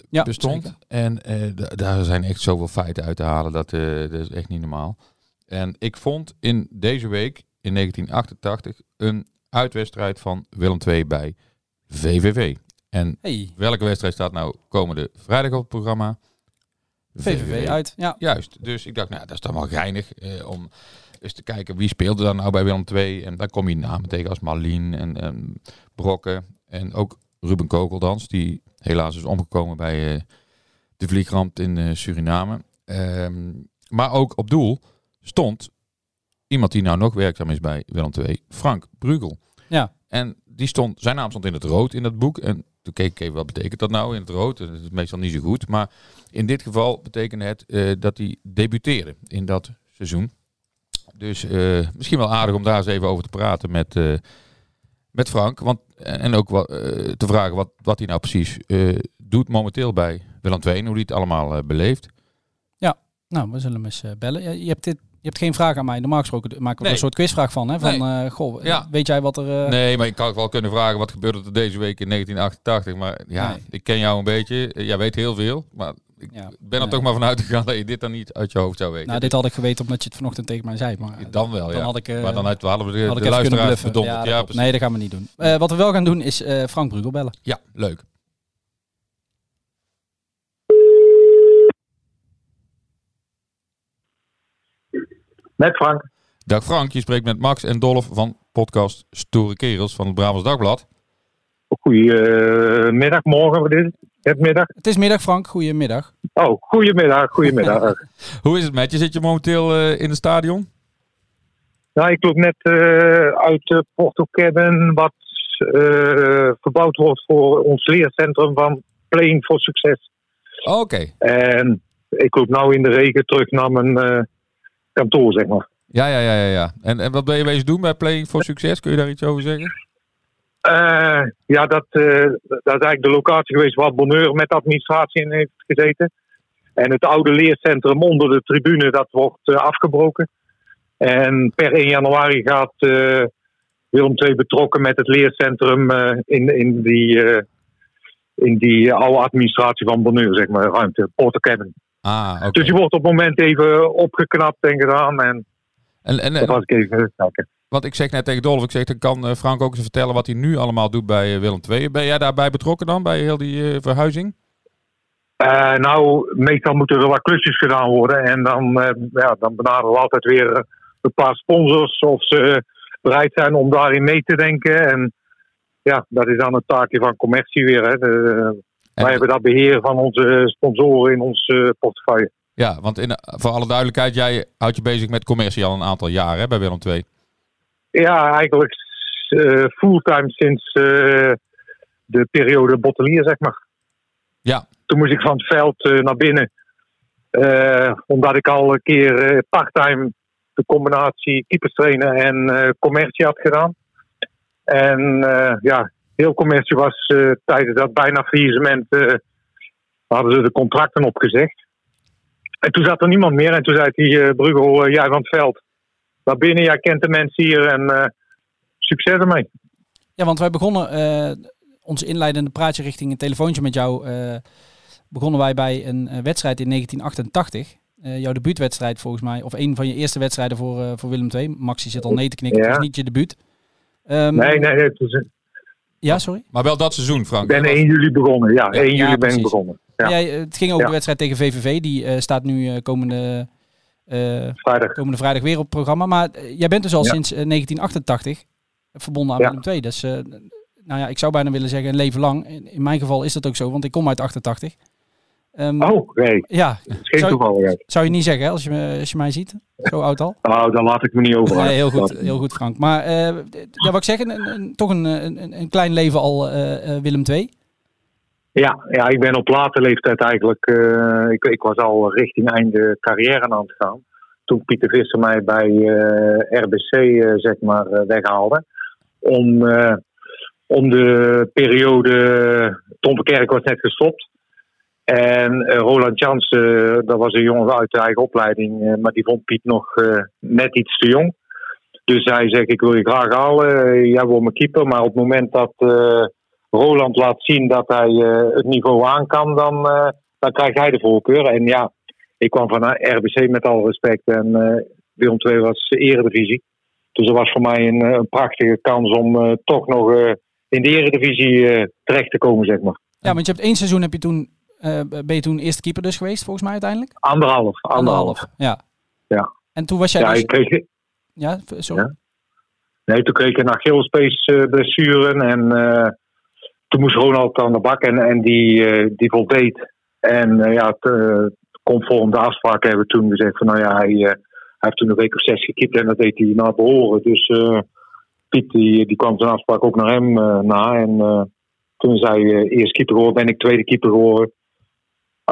Ja, bestond. zeker. En da- daar zijn echt zoveel feiten uit te halen. Dat, dat is echt niet normaal. En ik vond in deze week, in 1988, een uitwedstrijd van Willem II bij VVV. En Hey, welke wedstrijd staat nou komende vrijdag op het programma? VVV uit. Ja. Juist. Dus ik dacht, nou, dat is dan wel geinig eh, om eens te kijken wie speelde dan nou bij Willem II. En dan kom je namen tegen als Marlien en, en Brokken. En ook Ruben Kokeldans, die helaas is omgekomen bij eh, de vliegramp in eh, Suriname. Ehm, maar ook op doel stond iemand die nou nog werkzaam is bij Willem II, Frank Brugel. Ja. En die stond, zijn naam stond in het rood in dat boek. En toen keek ik even, wat betekent dat nou in het rood? Dat is meestal niet zo goed. Maar in dit geval betekende het eh, dat hij debuteerde in dat seizoen. Dus eh, misschien wel aardig om daar eens even over te praten met, eh, met Frank. Want, en ook te vragen wat, wat hij nou precies doet momenteel bij Willem II. Hoe hij het allemaal beleeft. Nou, we zullen hem eens bellen. Ja, Je hebt, dit, je hebt geen vraag aan mij. Normaal gesproken maken we Nee. een soort quizvraag van. Hè? Van, Nee. eh, goh, Ja. weet jij wat er... eh, Nee, maar ik kan wel kunnen vragen wat gebeurde er deze week in 1988. Maar ja, Nee. ik ken jou een beetje. Eh, Jij weet heel veel. Maar ik Ja. ben er toch maar vanuit gegaan dat je dit dan niet uit je hoofd zou weten. Nou, dit had ik geweten omdat je het vanochtend tegen mij zei. Maar, dan wel, ja. Dan had ik, maar dan uit- hadden we de, de luisteraars verdonderd. Ja, nee, dat gaan we niet doen. Wat we wel gaan doen is Frank Brugel bellen. Ja, leuk. Met Frank. Dag Frank, je spreekt met Max en Dolf van podcast Stoere Kerels van het Brabants Dagblad. Goedemiddag, morgen, wat is het? Het middag? Het is middag, Frank. Goedemiddag. Oh, goedemiddag, goedemiddag. Hoe is het met je? Zit je momenteel eh, in het stadion? nou, ik loop net eh, uit de Porto Cabin, wat eh, verbouwd wordt voor ons leercentrum van Playing for Succes. Oh, Oké. En ik loop nou in de regen terug naar mijn eh, kantoor, zeg maar. Ja, ja, ja, ja. ja. En, en wat ben je bezig doen bij Playing for Succes? Kun je daar iets over zeggen? Eh, ja, dat, eh, dat is eigenlijk de locatie geweest waar Bonheur met administratie in heeft gezeten. En het oude leercentrum onder de tribune, dat wordt eh, afgebroken. En per 1 januari gaat Willem II betrokken met het leercentrum in, in die, in die oude administratie van Bonheur, zeg maar, ruimte, Porto Cabin. Ah. Dus die wordt op het moment even opgeknapt en gedaan. En En, was ik even kijken. wat ik zeg net tegen Dolf, ik zeg, dan kan eh, Frank ook eens vertellen wat hij nu allemaal doet bij eh, Willem II. Ben jij daarbij betrokken dan, bij heel die eh, verhuizing? Nou, meestal moeten er wat klusjes gedaan worden. En dan, ja, dan benaderen we altijd weer een paar sponsors of ze bereid zijn om daarin mee te denken. En ja, dat is dan het taakje van commercie weer. Hè. De- En- wij hebben dat beheer van onze sponsoren in ons eh, portefeuille. Ja, want in, voor alle duidelijkheid, jij houdt je bezig met commercie al een aantal jaren hè, bij Willem II. Ja, eigenlijk eh, fulltime sinds eh, de periode bottelier, zeg maar. Ja, Toen moest ik van het veld eh, naar binnen. Eh, omdat ik al een keer eh, parttime de combinatie keepers trainen en eh, commercie had gedaan. En eh, ja, heel commercie was eh, tijdens dat bijna faillissement eh, hadden ze de contracten opgezegd. En toen zat er niemand meer en toen zei hij, eh Bruegel, eh, jij van het veld. Naar binnen, jij kent de mensen hier en succes ermee. Ja, want wij begonnen onze inleidende praatje richting een telefoontje met jou. begonnen wij bij een wedstrijd in 1988. Eh, jouw debuutwedstrijd volgens mij. Of een van je eerste wedstrijden voor, voor Willem II. Maxi zit al nee te knikken. Ja. Het was niet je debuut. Ehm, Nee, nee, nee. het is- Ja, sorry. maar wel dat seizoen, Ik Frank. ben hè? 1 juli begonnen. Ja, 1 Ja, juli ben ik begonnen. Ja. Jij, eh, het ging over Ja. de wedstrijd tegen VVV. Die eh, staat nu eh, komende eh, Vrijdag. komende vrijdag weer op het programma. Maar jij bent dus al Ja. sinds eh, 1988 verbonden aan Ja. Willem II. Dus, eh, nou ja, ik zou bijna willen zeggen een leven lang. In, in mijn geval is dat ook zo, want ik kom uit 88. Ehm, Oh, nee. Ja, Dat is geen zou, toevalligheid. zou je niet zeggen hè, als je, me- als je mij ziet. Zo oud al. Nou, daar laat ik me niet over. Nee, heel goed, heel goed Frank. Maar eh, ja, wat ik zeg, een, een, toch een, een, een klein leven al eh, eh, Willem II. Ja, ja, ik ben op late leeftijd eigenlijk. ik, ik was al richting einde carrière aan het gaan. Toen Pieter Visser mij bij RBC zeg maar, weghaalde. Om, om de periode. Tom Verkerk was net gestopt. En eh, Roland Jansen, dat was een jongen uit de eigen opleiding. eh, maar die vond Piet nog eh, net iets te jong. Dus hij zegt: Ik wil je graag halen. Eh, Jij wordt mijn keeper. Maar op het moment dat. eh, Roland laat zien dat hij eh, het niveau aan kan, dan, eh, dan krijgt hij de voorkeur. En ja, ik kwam van RBC met alle respect en eh Willem II was eredivisie. Dus dat was voor mij een, eh, een prachtige kans om eh, toch nog eh, in de eredivisie eh, terecht te komen, zeg maar. Ja, want je hebt één seizoen heb je toen, eh, ben je toen eerste keeper dus geweest, volgens mij uiteindelijk? Anderhalf. Anderhalf. ja. Ja. En toen was jij Ja, dus... ik kreeg, Ja, sorry. Ja. Nee, toen kreeg ik een Achillespees eh, blessure en eh, toen moest Ronald aan de bak en, en die, eh, die voldeed. En eh, ja, eh, conform de afspraak hebben we toen gezegd van nou ja, hij, eh, hij heeft toen een week of zes gekiept en dat deed hij naar behoren. Dus eh, Piet die, die kwam zijn afspraak ook naar hem eh, na en eh, toen is hij eh, eerst keeper geworden, ben ik tweede keeper geworden.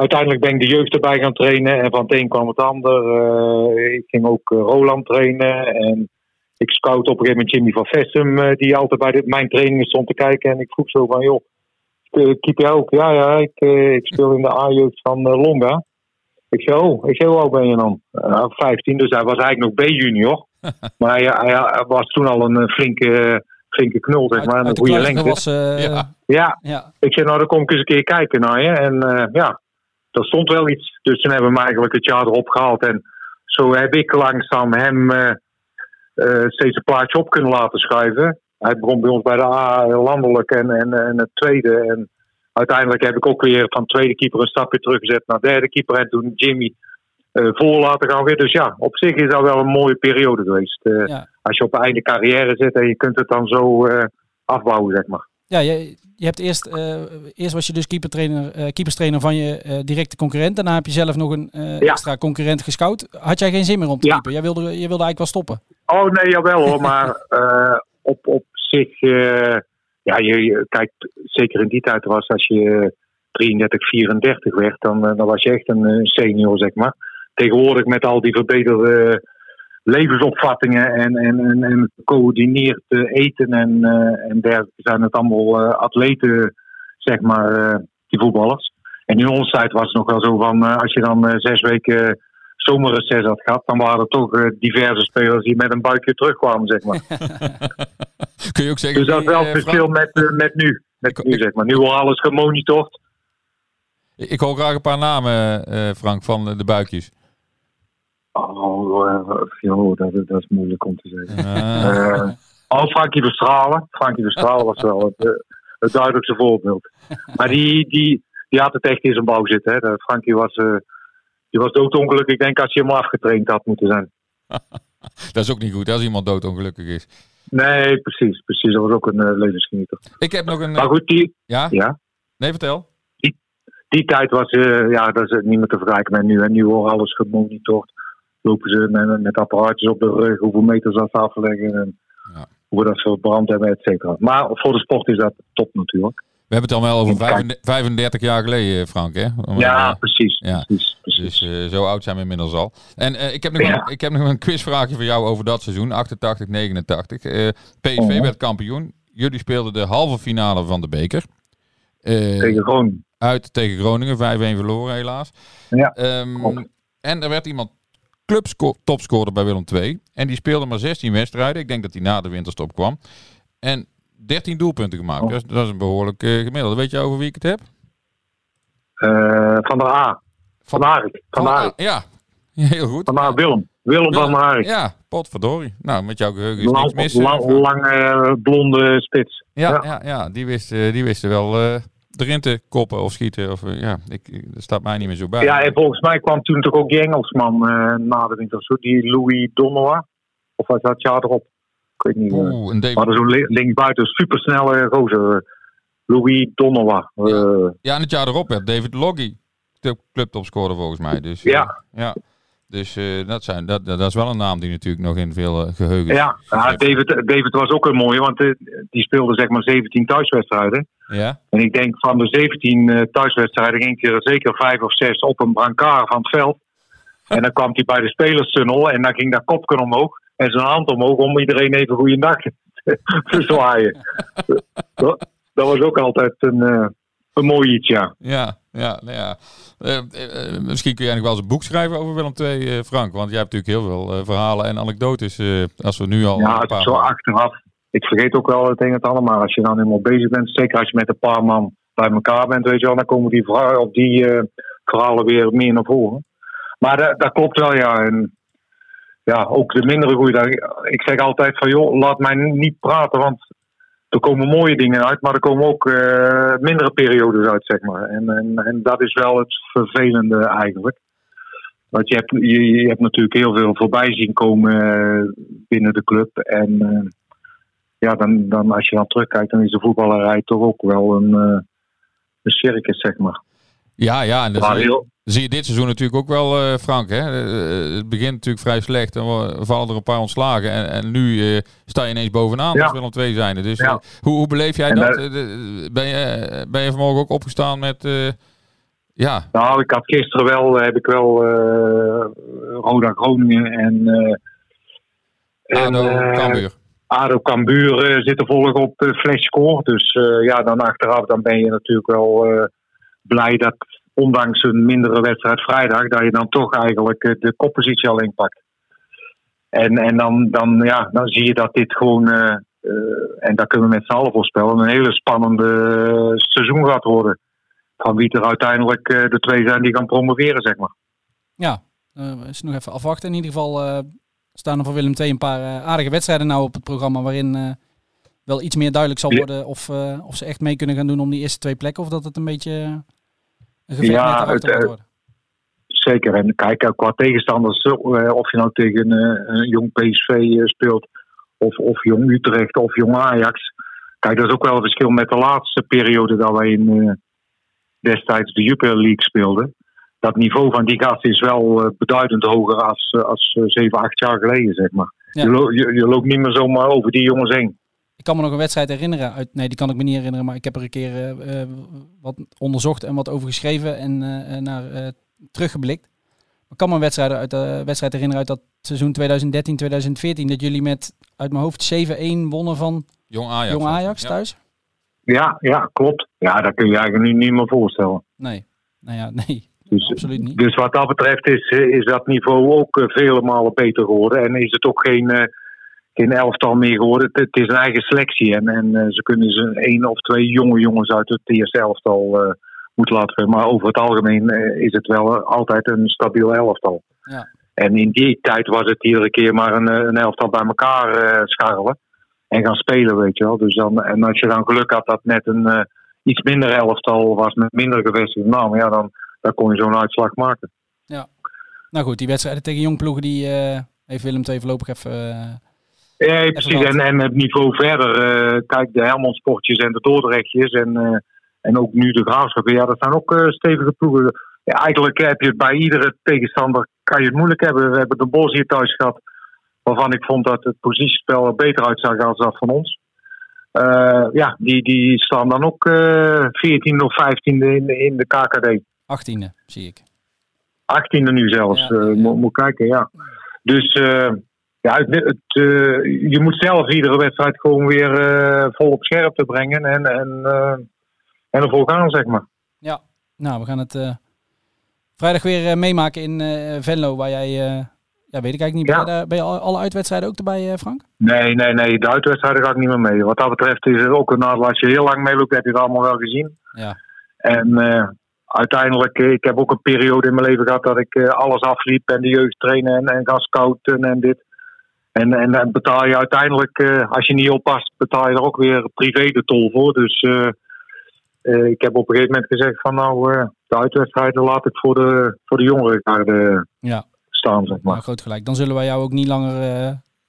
Uiteindelijk ben ik de jeugd erbij gaan trainen en van het een kwam het ander. Eh, ik ging ook eh, Roland trainen en ik scout op een gegeven moment Jimmy van Vessum, eh, die altijd bij de, mijn trainingen stond te kijken. En ik vroeg zo van, joh, keep jij ook? Ja, ja, ik, ik speel in de A-jeugd van Longa. Ik zei, oh, ik zei, hoe oud ben je dan? Uh, 15, dus hij was eigenlijk nog B-junior. maar hij, hij, hij was toen al een flinke, flinke knul, zeg maar, Uit een de goede lengte. was... Ja. Ja, ja. ik zei, nou, dan kom ik eens een keer kijken naar je. En eh, ja, dat stond wel iets. Dus toen hebben we hem eigenlijk het jaar erop gehaald. En zo heb ik langzaam hem eh, eh, steeds een plaatje op kunnen laten schuiven. Hij begon bij ons bij de A landelijk en, en, en het tweede. En uiteindelijk heb ik ook weer van tweede keeper een stapje teruggezet naar derde keeper. En toen Jimmy eh, voor laten gaan weer. Dus ja, op zich is dat wel een mooie periode geweest. Ja. Als je op einde carrière zit en je kunt het dan zo afbouwen, zeg maar. Ja, je, je hebt eerst, eh, eerst was je dus keepertrainer, eh keeperstrainer van je eh, directe concurrent. Daarna heb je zelf nog een Ja. extra concurrent gescout. Had jij geen zin meer om te Ja. keeper? Jij wilde, je wilde eigenlijk wel stoppen. Oh nee, jawel hoor. Maar op, op zich, ja, je, je- kijk, zeker in die tijd was als je 33, 34 werd, dan, dan was je echt een senior, zeg maar. Tegenwoordig met al die verbeterde levensopvattingen en, en, en, en gecoördineerd eh, eten en, eh, en dergelijke zijn het allemaal eh, atleten, zeg maar, die voetballers. En in onze tijd was het nog wel zo van, als je dan zes weken zomerreces had gehad, dan waren er toch diverse spelers die met een buikje terugkwamen, zeg maar. Kun je ook zeggen... dus dat is wel het verschil met, met nu. Met Ik- nu, ik- zeg maar. Nu wordt alles gemonitord. Ik hoor graag een paar namen, Frank, van de buikjes. Oh, eh, joh, dat, dat is moeilijk om te zeggen. Eh, oh, Frankie Verstralen. Frankie Verstralen was wel het, eh, het duidelijkste voorbeeld. Maar die, die, die had het echt in zijn bouw zitten. Hè. Frankie was, eh, die was doodongelukkig. Ik denk als hij helemaal afgetraind had moeten zijn. dat is ook niet goed als iemand doodongelukkig is. Nee, precies. precies. Dat was ook een eh, levensgenieter. Ik heb nog een... Maar goed, die, ja? ja, Nee, vertel. die tijd was, eh, ja, dat is niet meer te vergelijken met nu. En nu wordt alles gemonitord. Lopen ze met, met apparaatjes op de rug, hoeveel meters dat ze afleggen. En Ja. hoe we dat verbrand hebben, et cetera. Maar voor de sport is dat top natuurlijk. We hebben het dan wel over Kijk. 35 35 jaar geleden, Frank, hè? Om, Ja, eh, precies. ja. precies, precies. Dus eh, zo oud zijn we inmiddels al. En eh, ik, heb nog Ja. een, ik heb nog een quizvraagje voor jou over dat seizoen, 88, 89. Eh, PSV Oh. werd kampioen. Jullie speelden de halve finale van de beker. Eh, Tegen Groningen. uit tegen Groningen, 5-1 verloren helaas. Ja, Ehm, en er werd iemand clubtopscorer bij Willem II. En die speelde maar 16 wedstrijden. Ik denk dat hij na de winterstop kwam. En 13 doelpunten gemaakt. Oh. Dat, is, dat is een behoorlijk eh, gemiddelde. Weet je over wie ik het heb? Eh, van der A. Van Arik. Van Van- Arik. Ja, heel goed. Van A. Willem. Willem van Arik. Ja, potverdorie. Nou, met jouw geheugen is niks mis. eh, lang, lange blonde spits. ja, ja. ja. Ja, die wist, eh, die wisten wel eh, erin te koppen of schieten. Of, eh, ja, ik, dat staat mij niet meer zo bij. Ja, en volgens mij kwam toen toch ook die Engelsman eh, na de winter, zo, die Louis Donoa. Of was dat jaar erop? Ik weet niet. eh. Oeh, een David- maar zo'n linksbuiten, supersnelle eh, Louis Donoa. Eh, Ja, en het jaar erop werd David Loggy de clubtop scoren volgens mij. Dus, Ja. eh, ja. Dus eh, dat, zijn, dat, dat is wel een naam die natuurlijk nog in veel eh, geheugen ja, ja David, David was ook een mooie, want eh, die speelde zeg maar 17 thuiswedstrijden. Ja? En ik denk van de 17 eh, thuiswedstrijden ging hij er zeker 5 of 6 op een brancard van het veld. En dan kwam hij bij de spelerstunnel en dan ging dat kopje omhoog en zijn hand omhoog om iedereen even goeiedag te zwaaien. dat, was ook altijd een, eh, een mooi iets, ja. Ja, ja, nou ja. Eh, eh, eh, misschien kun jij nog wel eens een boek schrijven over Willem II, eh, Frank. Want jij hebt natuurlijk heel veel verhalen en anekdotes. als we nu al Ja, het is zo achteraf. Ik vergeet ook wel het een en het ander, maar als je dan helemaal bezig bent, zeker als je met een paar man bij elkaar bent, weet je wel, dan komen die, verha- of die verhalen weer meer naar voren. Maar dat, dat klopt wel, ja. En ja, ook de mindere goede. Ik zeg altijd van, joh, laat mij niet praten, want er komen mooie dingen uit, maar er komen ook eh, mindere periodes uit, zeg maar. En, en, en dat is wel het vervelende eigenlijk. Want je hebt, je, je hebt natuurlijk heel veel voorbij zien komen eh, binnen de club. En eh, ja, dan, dan, als je dan terugkijkt, dan is de voetballerij toch ook wel een, een circus, zeg maar. Ja, ja. En dat Maar zie, je, heel- zie je dit seizoen natuurlijk ook wel, eh, Frank. Hè? Eh, het begint natuurlijk vrij slecht. Dan wa- vallen er een paar ontslagen. En, en nu eh, sta je ineens bovenaan Ja. als Willem II zijnde. Dus Ja. hoe, hoe beleef jij En dat? ben, je, ben je vanmorgen ook opgestaan met... ja, Nou, ik had gisteren wel, heb ik wel Roda Groningen en, ADO, eh, Cambuur. ADO Cambuur zitten volgen op uh, flashscore. Dus eh, ja, dan achteraf dan ben je natuurlijk wel blij dat ondanks een mindere wedstrijd vrijdag, dat je dan toch eigenlijk eh, de koppositie al inpakt. En, en dan, dan, ja, dan zie je dat dit gewoon, eh, eh, en daar kunnen we met z'n allen voorspellen, een hele spannende seizoen gaat worden. Van wie er uiteindelijk de twee zijn die gaan promoveren, zeg maar. Ja, is nog even afwachten. In ieder geval staan er voor Willem II een paar aardige wedstrijden nou op het programma waarin wel iets meer duidelijk zal worden of, eh, of ze echt mee kunnen gaan doen om die eerste twee plekken of dat het een beetje eh, een gevecht Ja, met erachter het, wordt eh, worden. Zeker. En kijk, qua tegenstanders, of je nou tegen een jong PSV speelt, of, of jong Utrecht, of jong Ajax. Kijk, dat is ook wel een verschil met de laatste periode dat wij in destijds de Jupiler League speelden. Dat niveau van die gasten is wel beduidend hoger als, als eh, 7, 8 jaar geleden, zeg maar. Ja. Je, lo- je, je loopt niet meer zomaar over die jongens heen. Ik kan me nog een wedstrijd herinneren. Uit, nee, die kan ik me niet herinneren. Maar ik heb er een keer eh, eh, wat onderzocht en wat over geschreven en eh, eh, naar eh, teruggeblikt. Ik kan me een wedstrijd, uit, de wedstrijd herinneren uit dat seizoen 2013-2014. Dat jullie met uit mijn hoofd 7-1 wonnen van Jong Ajax. Jong Ajax Ja. thuis. Ja, ja, klopt. Ja, dat kun je eigenlijk nu niet meer voorstellen. Nee. Nou ja, nee. Dus, Absoluut niet. Dus wat dat betreft is, is dat niveau ook vele malen beter geworden. En is het ook geen, eh, geen elftal meer geworden. Het, het is een eigen selectie. En, en eh, ze kunnen ze één of twee jonge jongens uit het eerste elftal eh moeten laten. Maar over het algemeen eh, is het wel altijd een stabiel elftal. Ja. En in die tijd was het iedere keer maar een, een elftal bij elkaar eh, scharrelen. En gaan spelen, weet je wel. Dus dan, en als je dan geluk had dat net een iets minder elftal was met minder gevestigde namen. Ja, dan, dan kon je zo'n uitslag maken. Nou goed, die wedstrijden tegen jongploegen die eh heeft Willem II voorlopig even... Ja, precies. En, en het niveau verder. eh, kijk, de Helmond Sportjes en de Dordrechtjes. En, eh, en ook nu de Graafschap. Ja, dat zijn ook eh, stevige ploegen. Ja, eigenlijk heb je het bij iedere tegenstander kan je het moeilijk hebben. We hebben de Bos hier thuis gehad. Waarvan ik vond dat het positiespel er beter uitzag dan dat van ons. Ja, die, die staan dan ook eh 14 of 15e in, de- in de KKD. 18e, zie ik. 18e nu zelfs. Ja, ja. Moet, moet kijken, ja. Dus ja, het, het, eh, je moet zelf iedere wedstrijd gewoon weer eh, vol op scherp te brengen en, en, eh, en ervoor gaan, zeg maar. Ja, nou, we gaan het vrijdag weer meemaken in Venlo, waar jij, ja, weet ik eigenlijk niet, ben Ja. je, ben je al- alle uitwedstrijden ook erbij, Frank? Nee, nee, nee, de uitwedstrijden ga ik niet meer mee. Wat dat betreft is het ook een nadeel. Als je heel lang meeloopt, heb je het allemaal wel gezien. Ja. En uiteindelijk, ik heb ook een periode in mijn leven gehad dat ik alles afliep en de jeugd trainen en, en ga scouten en dit. En, en dan betaal je uiteindelijk, eh, als je niet oppast, betaal je er ook weer privé de tol voor. Dus eh, eh, ik heb op een gegeven moment gezegd van nou, eh, de uitwedstrijden laat ik voor de, voor de jongeren Ja, staan, zeg maar. nou, groot gelijk. Dan zullen wij jou ook niet langer eh,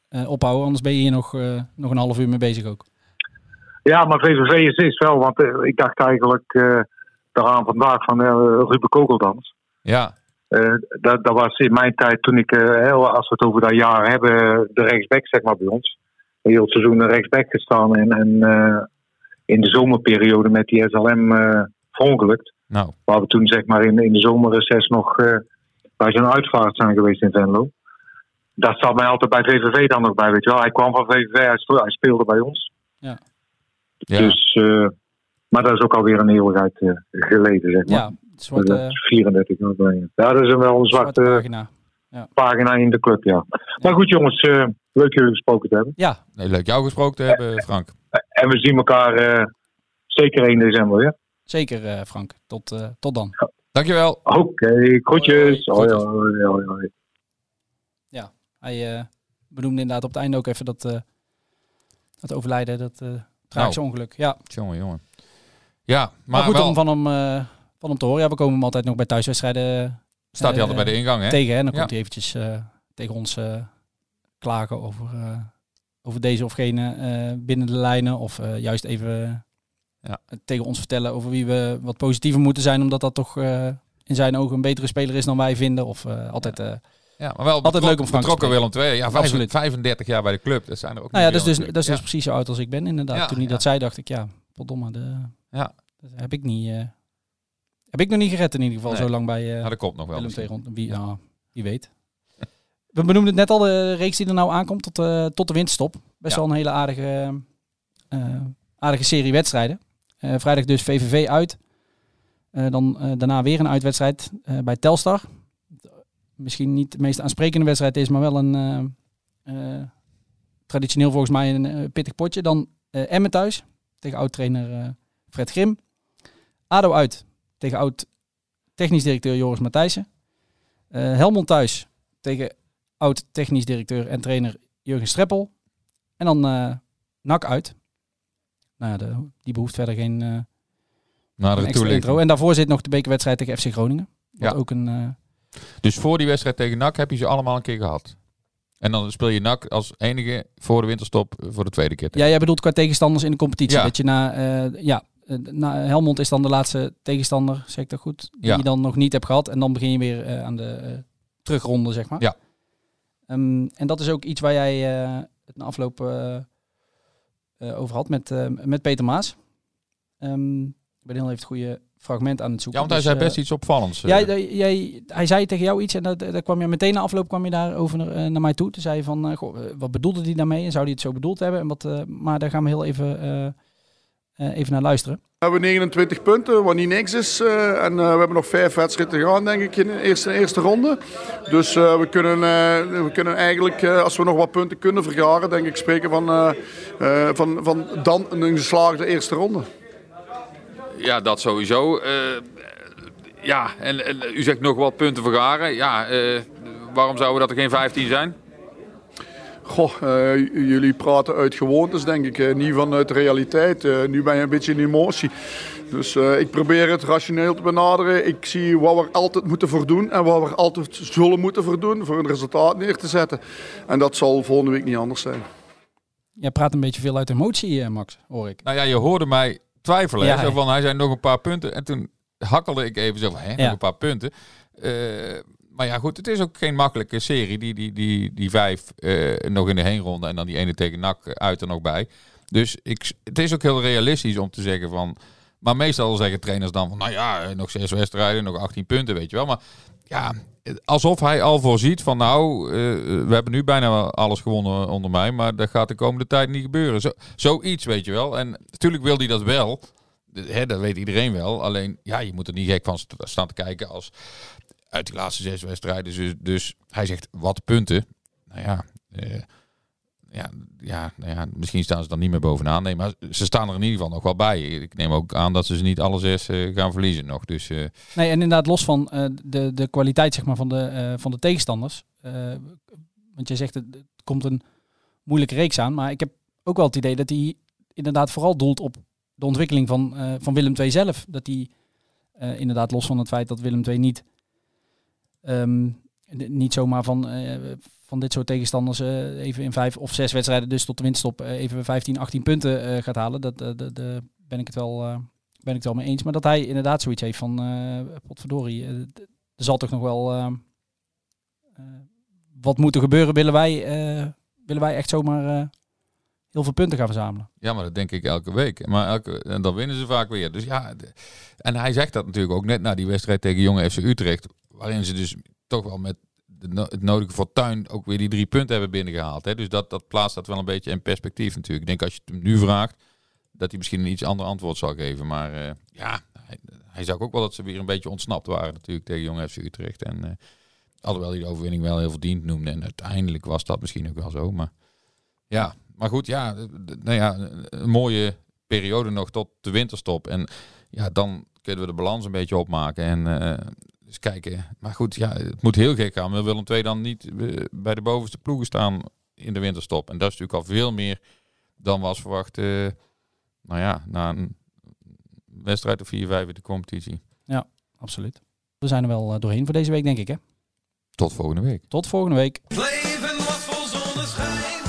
eh, ophouden, anders ben je hier nog, eh, nog een half uur mee bezig ook. Ja, maar VVV is, is wel, want ik dacht eigenlijk uh, daaraan vandaag van uh, Ruben Kogeldans. Ja. Uh, dat, dat was in mijn tijd toen ik, als we het over dat jaar hebben, de rechtsback zeg maar bij ons. Heel het seizoen de rechtsback gestaan en, en in de zomerperiode met die SLM verongelukt. Nou. Waar we toen zeg maar in, in de zomerreces nog bij zo'n uitvaart zijn geweest in Venlo. Dat staat mij altijd bij VVV dan nog bij, weet je wel. Hij kwam van VVV, hij speelde bij ons. Ja. Ja. Dus, uh, maar dat is ook alweer een eeuwigheid uh, geleden, zeg maar. Ja, zwarte, dat is 34 jaar geleden. Ja, dat is wel een zwarte, pagina. Ja. pagina in de club, ja. Maar goed jongens, uh, leuk jullie gesproken te hebben. Ja. Nee, leuk jou gesproken te hebben, Frank. En we zien elkaar zeker 1 december weer. Zeker, Frank. Tot, tot dan. Ja. Dankjewel. Oké, okay, groetjes. Hoi, hoi, hoi. Ja, hij benoemde inderdaad op het einde ook even dat, dat overlijden, dat tragische nou. ongeluk. Ja. Jongen, jongen. Ja, maar, maar goed wel... om van hem, van hem te horen. Ja, we komen hem altijd nog bij thuiswedstrijden Staat hij uh, altijd bij de ingang, hè? Tegen, en dan komt hij eventjes uh, tegen ons klagen over, over deze of gene binnen de lijnen. Of juist even ja. tegen ons vertellen over wie we wat positiever moeten zijn. Omdat dat toch in zijn ogen een betere speler is dan wij vinden. Of altijd... Ja, maar wel altijd leuk om Frank betrokken Willem II. Ja, Absoluut. 35 jaar bij de club. Dat zijn er ook nou ja, niet dat is dus, dat is dus ja. precies zo oud als ik ben inderdaad. Ja, Toen hij dat zei, dacht ik, ja, verdomme, de, Ja. dat heb ik niet, heb ik nog niet gered in ieder geval, Nee. zo lang bij uh, Ja, dat komt nog wel. Willem. Wie, nou, wie weet. We benoemden het net al, de reeks die er nou aankomt tot, uh, tot de winterstop. Best Ja. wel een hele aardige, uh, aardige serie wedstrijden. Uh, vrijdag dus VVV uit. Dan daarna weer een uitwedstrijd bij Telstar. Misschien niet de meest aansprekende wedstrijd is, maar wel een traditioneel volgens mij een pittig potje. Dan Emmen thuis tegen oud-trainer Fred Grim. ADO uit tegen oud-technisch directeur Joris Matthijssen. Uh, Helmond thuis tegen oud-technisch directeur en trainer Jurgen Streppel. En dan uh, NAC uit. Nou ja, de, die behoeft verder geen, uh, extra toelichting. intro. En daarvoor zit nog de bekerwedstrijd tegen FC Groningen. Wat Ja. ook een... Uh, Dus voor die wedstrijd tegen NAC heb je ze allemaal een keer gehad. En dan speel je NAC als enige voor de winterstop voor de tweede keer. Ja, jij bedoelt qua tegenstanders in de competitie. Ja. Dat je na, uh, ja, uh, na Helmond is dan de laatste tegenstander, zeg ik dat goed, die Ja. je dan nog niet hebt gehad. En dan begin je weer uh, aan de uh, terugronde, zeg maar. Ja. Um, en dat is ook iets waar jij uh, het na afloop over had met, met Peter Maas. Um, ik ben heel even het goede fragment aan het zoeken. Ja, want hij Dus, zei best iets opvallends. eh. Jij, jij, hij zei tegen jou iets en dat, daar kwam je meteen na afloop kwam je daarover naar, naar mij toe. Toen zei je van, goh, wat bedoelde hij daarmee en zou hij het zo bedoeld hebben? En wat, maar daar gaan we heel even, even naar luisteren. We hebben 29 punten, wat niet niks is. Uh, en uh, we hebben nog vijf wedstrijden te gaan, denk ik, in de eerste, eerste ronde. Dus uh, we, kunnen, we kunnen eigenlijk, als we nog wat punten kunnen vergaren, denk ik, spreken van, van, van dan een geslaagde eerste ronde. Ja, dat sowieso. Uh, ja, en, en, u zegt nog wat punten vergaren. Ja, uh, waarom zouden dat er geen 15 zijn? Goh, uh, jullie praten uit gewoontes, denk ik. Uh, niet vanuit de realiteit. Uh, nu ben je een beetje in emotie. Dus ik probeer het rationeel te benaderen. Ik zie wat we altijd moeten voor doen en wat we altijd zullen moeten voor doen voor een resultaat neer te zetten. En dat zal volgende week niet anders zijn. Jij praat een beetje veel uit emotie, Max, hoor ik. Nou ja, je hoorde mij twijfelen. Ja, hè, van, hij zei nog een paar punten. En toen hakkelde ik even zo van, hè, nog Ja. een paar punten. Maar ja, goed, het is ook geen makkelijke serie. Die, die, die, die vijf uh, nog in de heenronde en dan die ene tegen NAC uit er nog bij. Dus ik, het is ook heel realistisch om te zeggen van... Maar meestal zeggen trainers dan van, nou ja, nog zes wedstrijden, nog 18 punten, weet je wel. Maar ja, alsof hij al voorziet van, nou, we hebben nu bijna alles gewonnen onder mij, maar dat gaat de komende tijd niet gebeuren. Zo, zoiets, weet je wel. En natuurlijk wil hij dat wel. Hè, dat weet iedereen wel. Alleen, ja, je moet er niet gek van staan te kijken als uit die laatste zes wedstrijden. Dus, dus hij zegt, wat punten? Nou ja, uh, ja, ja, nou ja, misschien staan ze dan niet meer bovenaan. Nee, maar ze staan er in ieder geval nog wel bij. Ik neem ook aan dat ze ze niet alle zes uh, gaan verliezen nog. Dus, uh, nee, en inderdaad, los van de, de kwaliteit zeg maar, van, de, van de tegenstanders. want je zegt, het, komt een moeilijke reeks aan. Maar ik heb ook wel het idee dat hij inderdaad vooral doelt op de ontwikkeling van, eh, van Willem II zelf. Dat eh, inderdaad los van het feit dat Willem II niet, ehm, niet zomaar van, eh, van dit soort tegenstanders eh, even in vijf of zes wedstrijden, dus tot de winststop, eh, even 15, 18 punten gaat halen. Dat, daar ben ik het wel, ben ik het wel mee eens. Maar dat hij inderdaad zoiets heeft van, potverdorie, er zal toch nog wel wat moeten gebeuren. Willen wij, willen wij echt zomaar heel veel punten gaan verzamelen? Ja, maar dat denk ik elke week. Maar elke, en dan winnen ze vaak weer. Dus ja, en hij zegt dat natuurlijk ook net na die wedstrijd tegen Jonge FC Utrecht. Waarin ze dus toch wel met het nodige fortuin ook weer die drie punten hebben binnengehaald. Hè. Dus dat, dat plaatst dat wel een beetje in perspectief natuurlijk. Ik denk als je het hem nu vraagt, dat hij misschien een iets ander antwoord zal geven. Maar eh, ja, hij, hij zag ook wel dat ze weer een beetje ontsnapt waren natuurlijk tegen Jonge FC Utrecht. En eh, alhoewel hij de overwinning wel heel verdiend noemde. En uiteindelijk was dat misschien ook wel zo. Maar ja, maar goed, ja, nou ja, een mooie periode nog tot de winterstop. En ja, dan kunnen we de balans een beetje opmaken. En eh dus kijken. Maar goed, ja, het moet heel gek gaan. Wil Willem II dan niet eh, bij de bovenste ploegen staan in de winterstop? En dat is natuurlijk al veel meer dan was verwacht. eh, nou ja, na een wedstrijd of 4-5 in de competitie. Ja, absoluut. We zijn er wel doorheen voor deze week, denk ik. Hè? Tot volgende week. Tot volgende week. Leven was vol zonneschijn.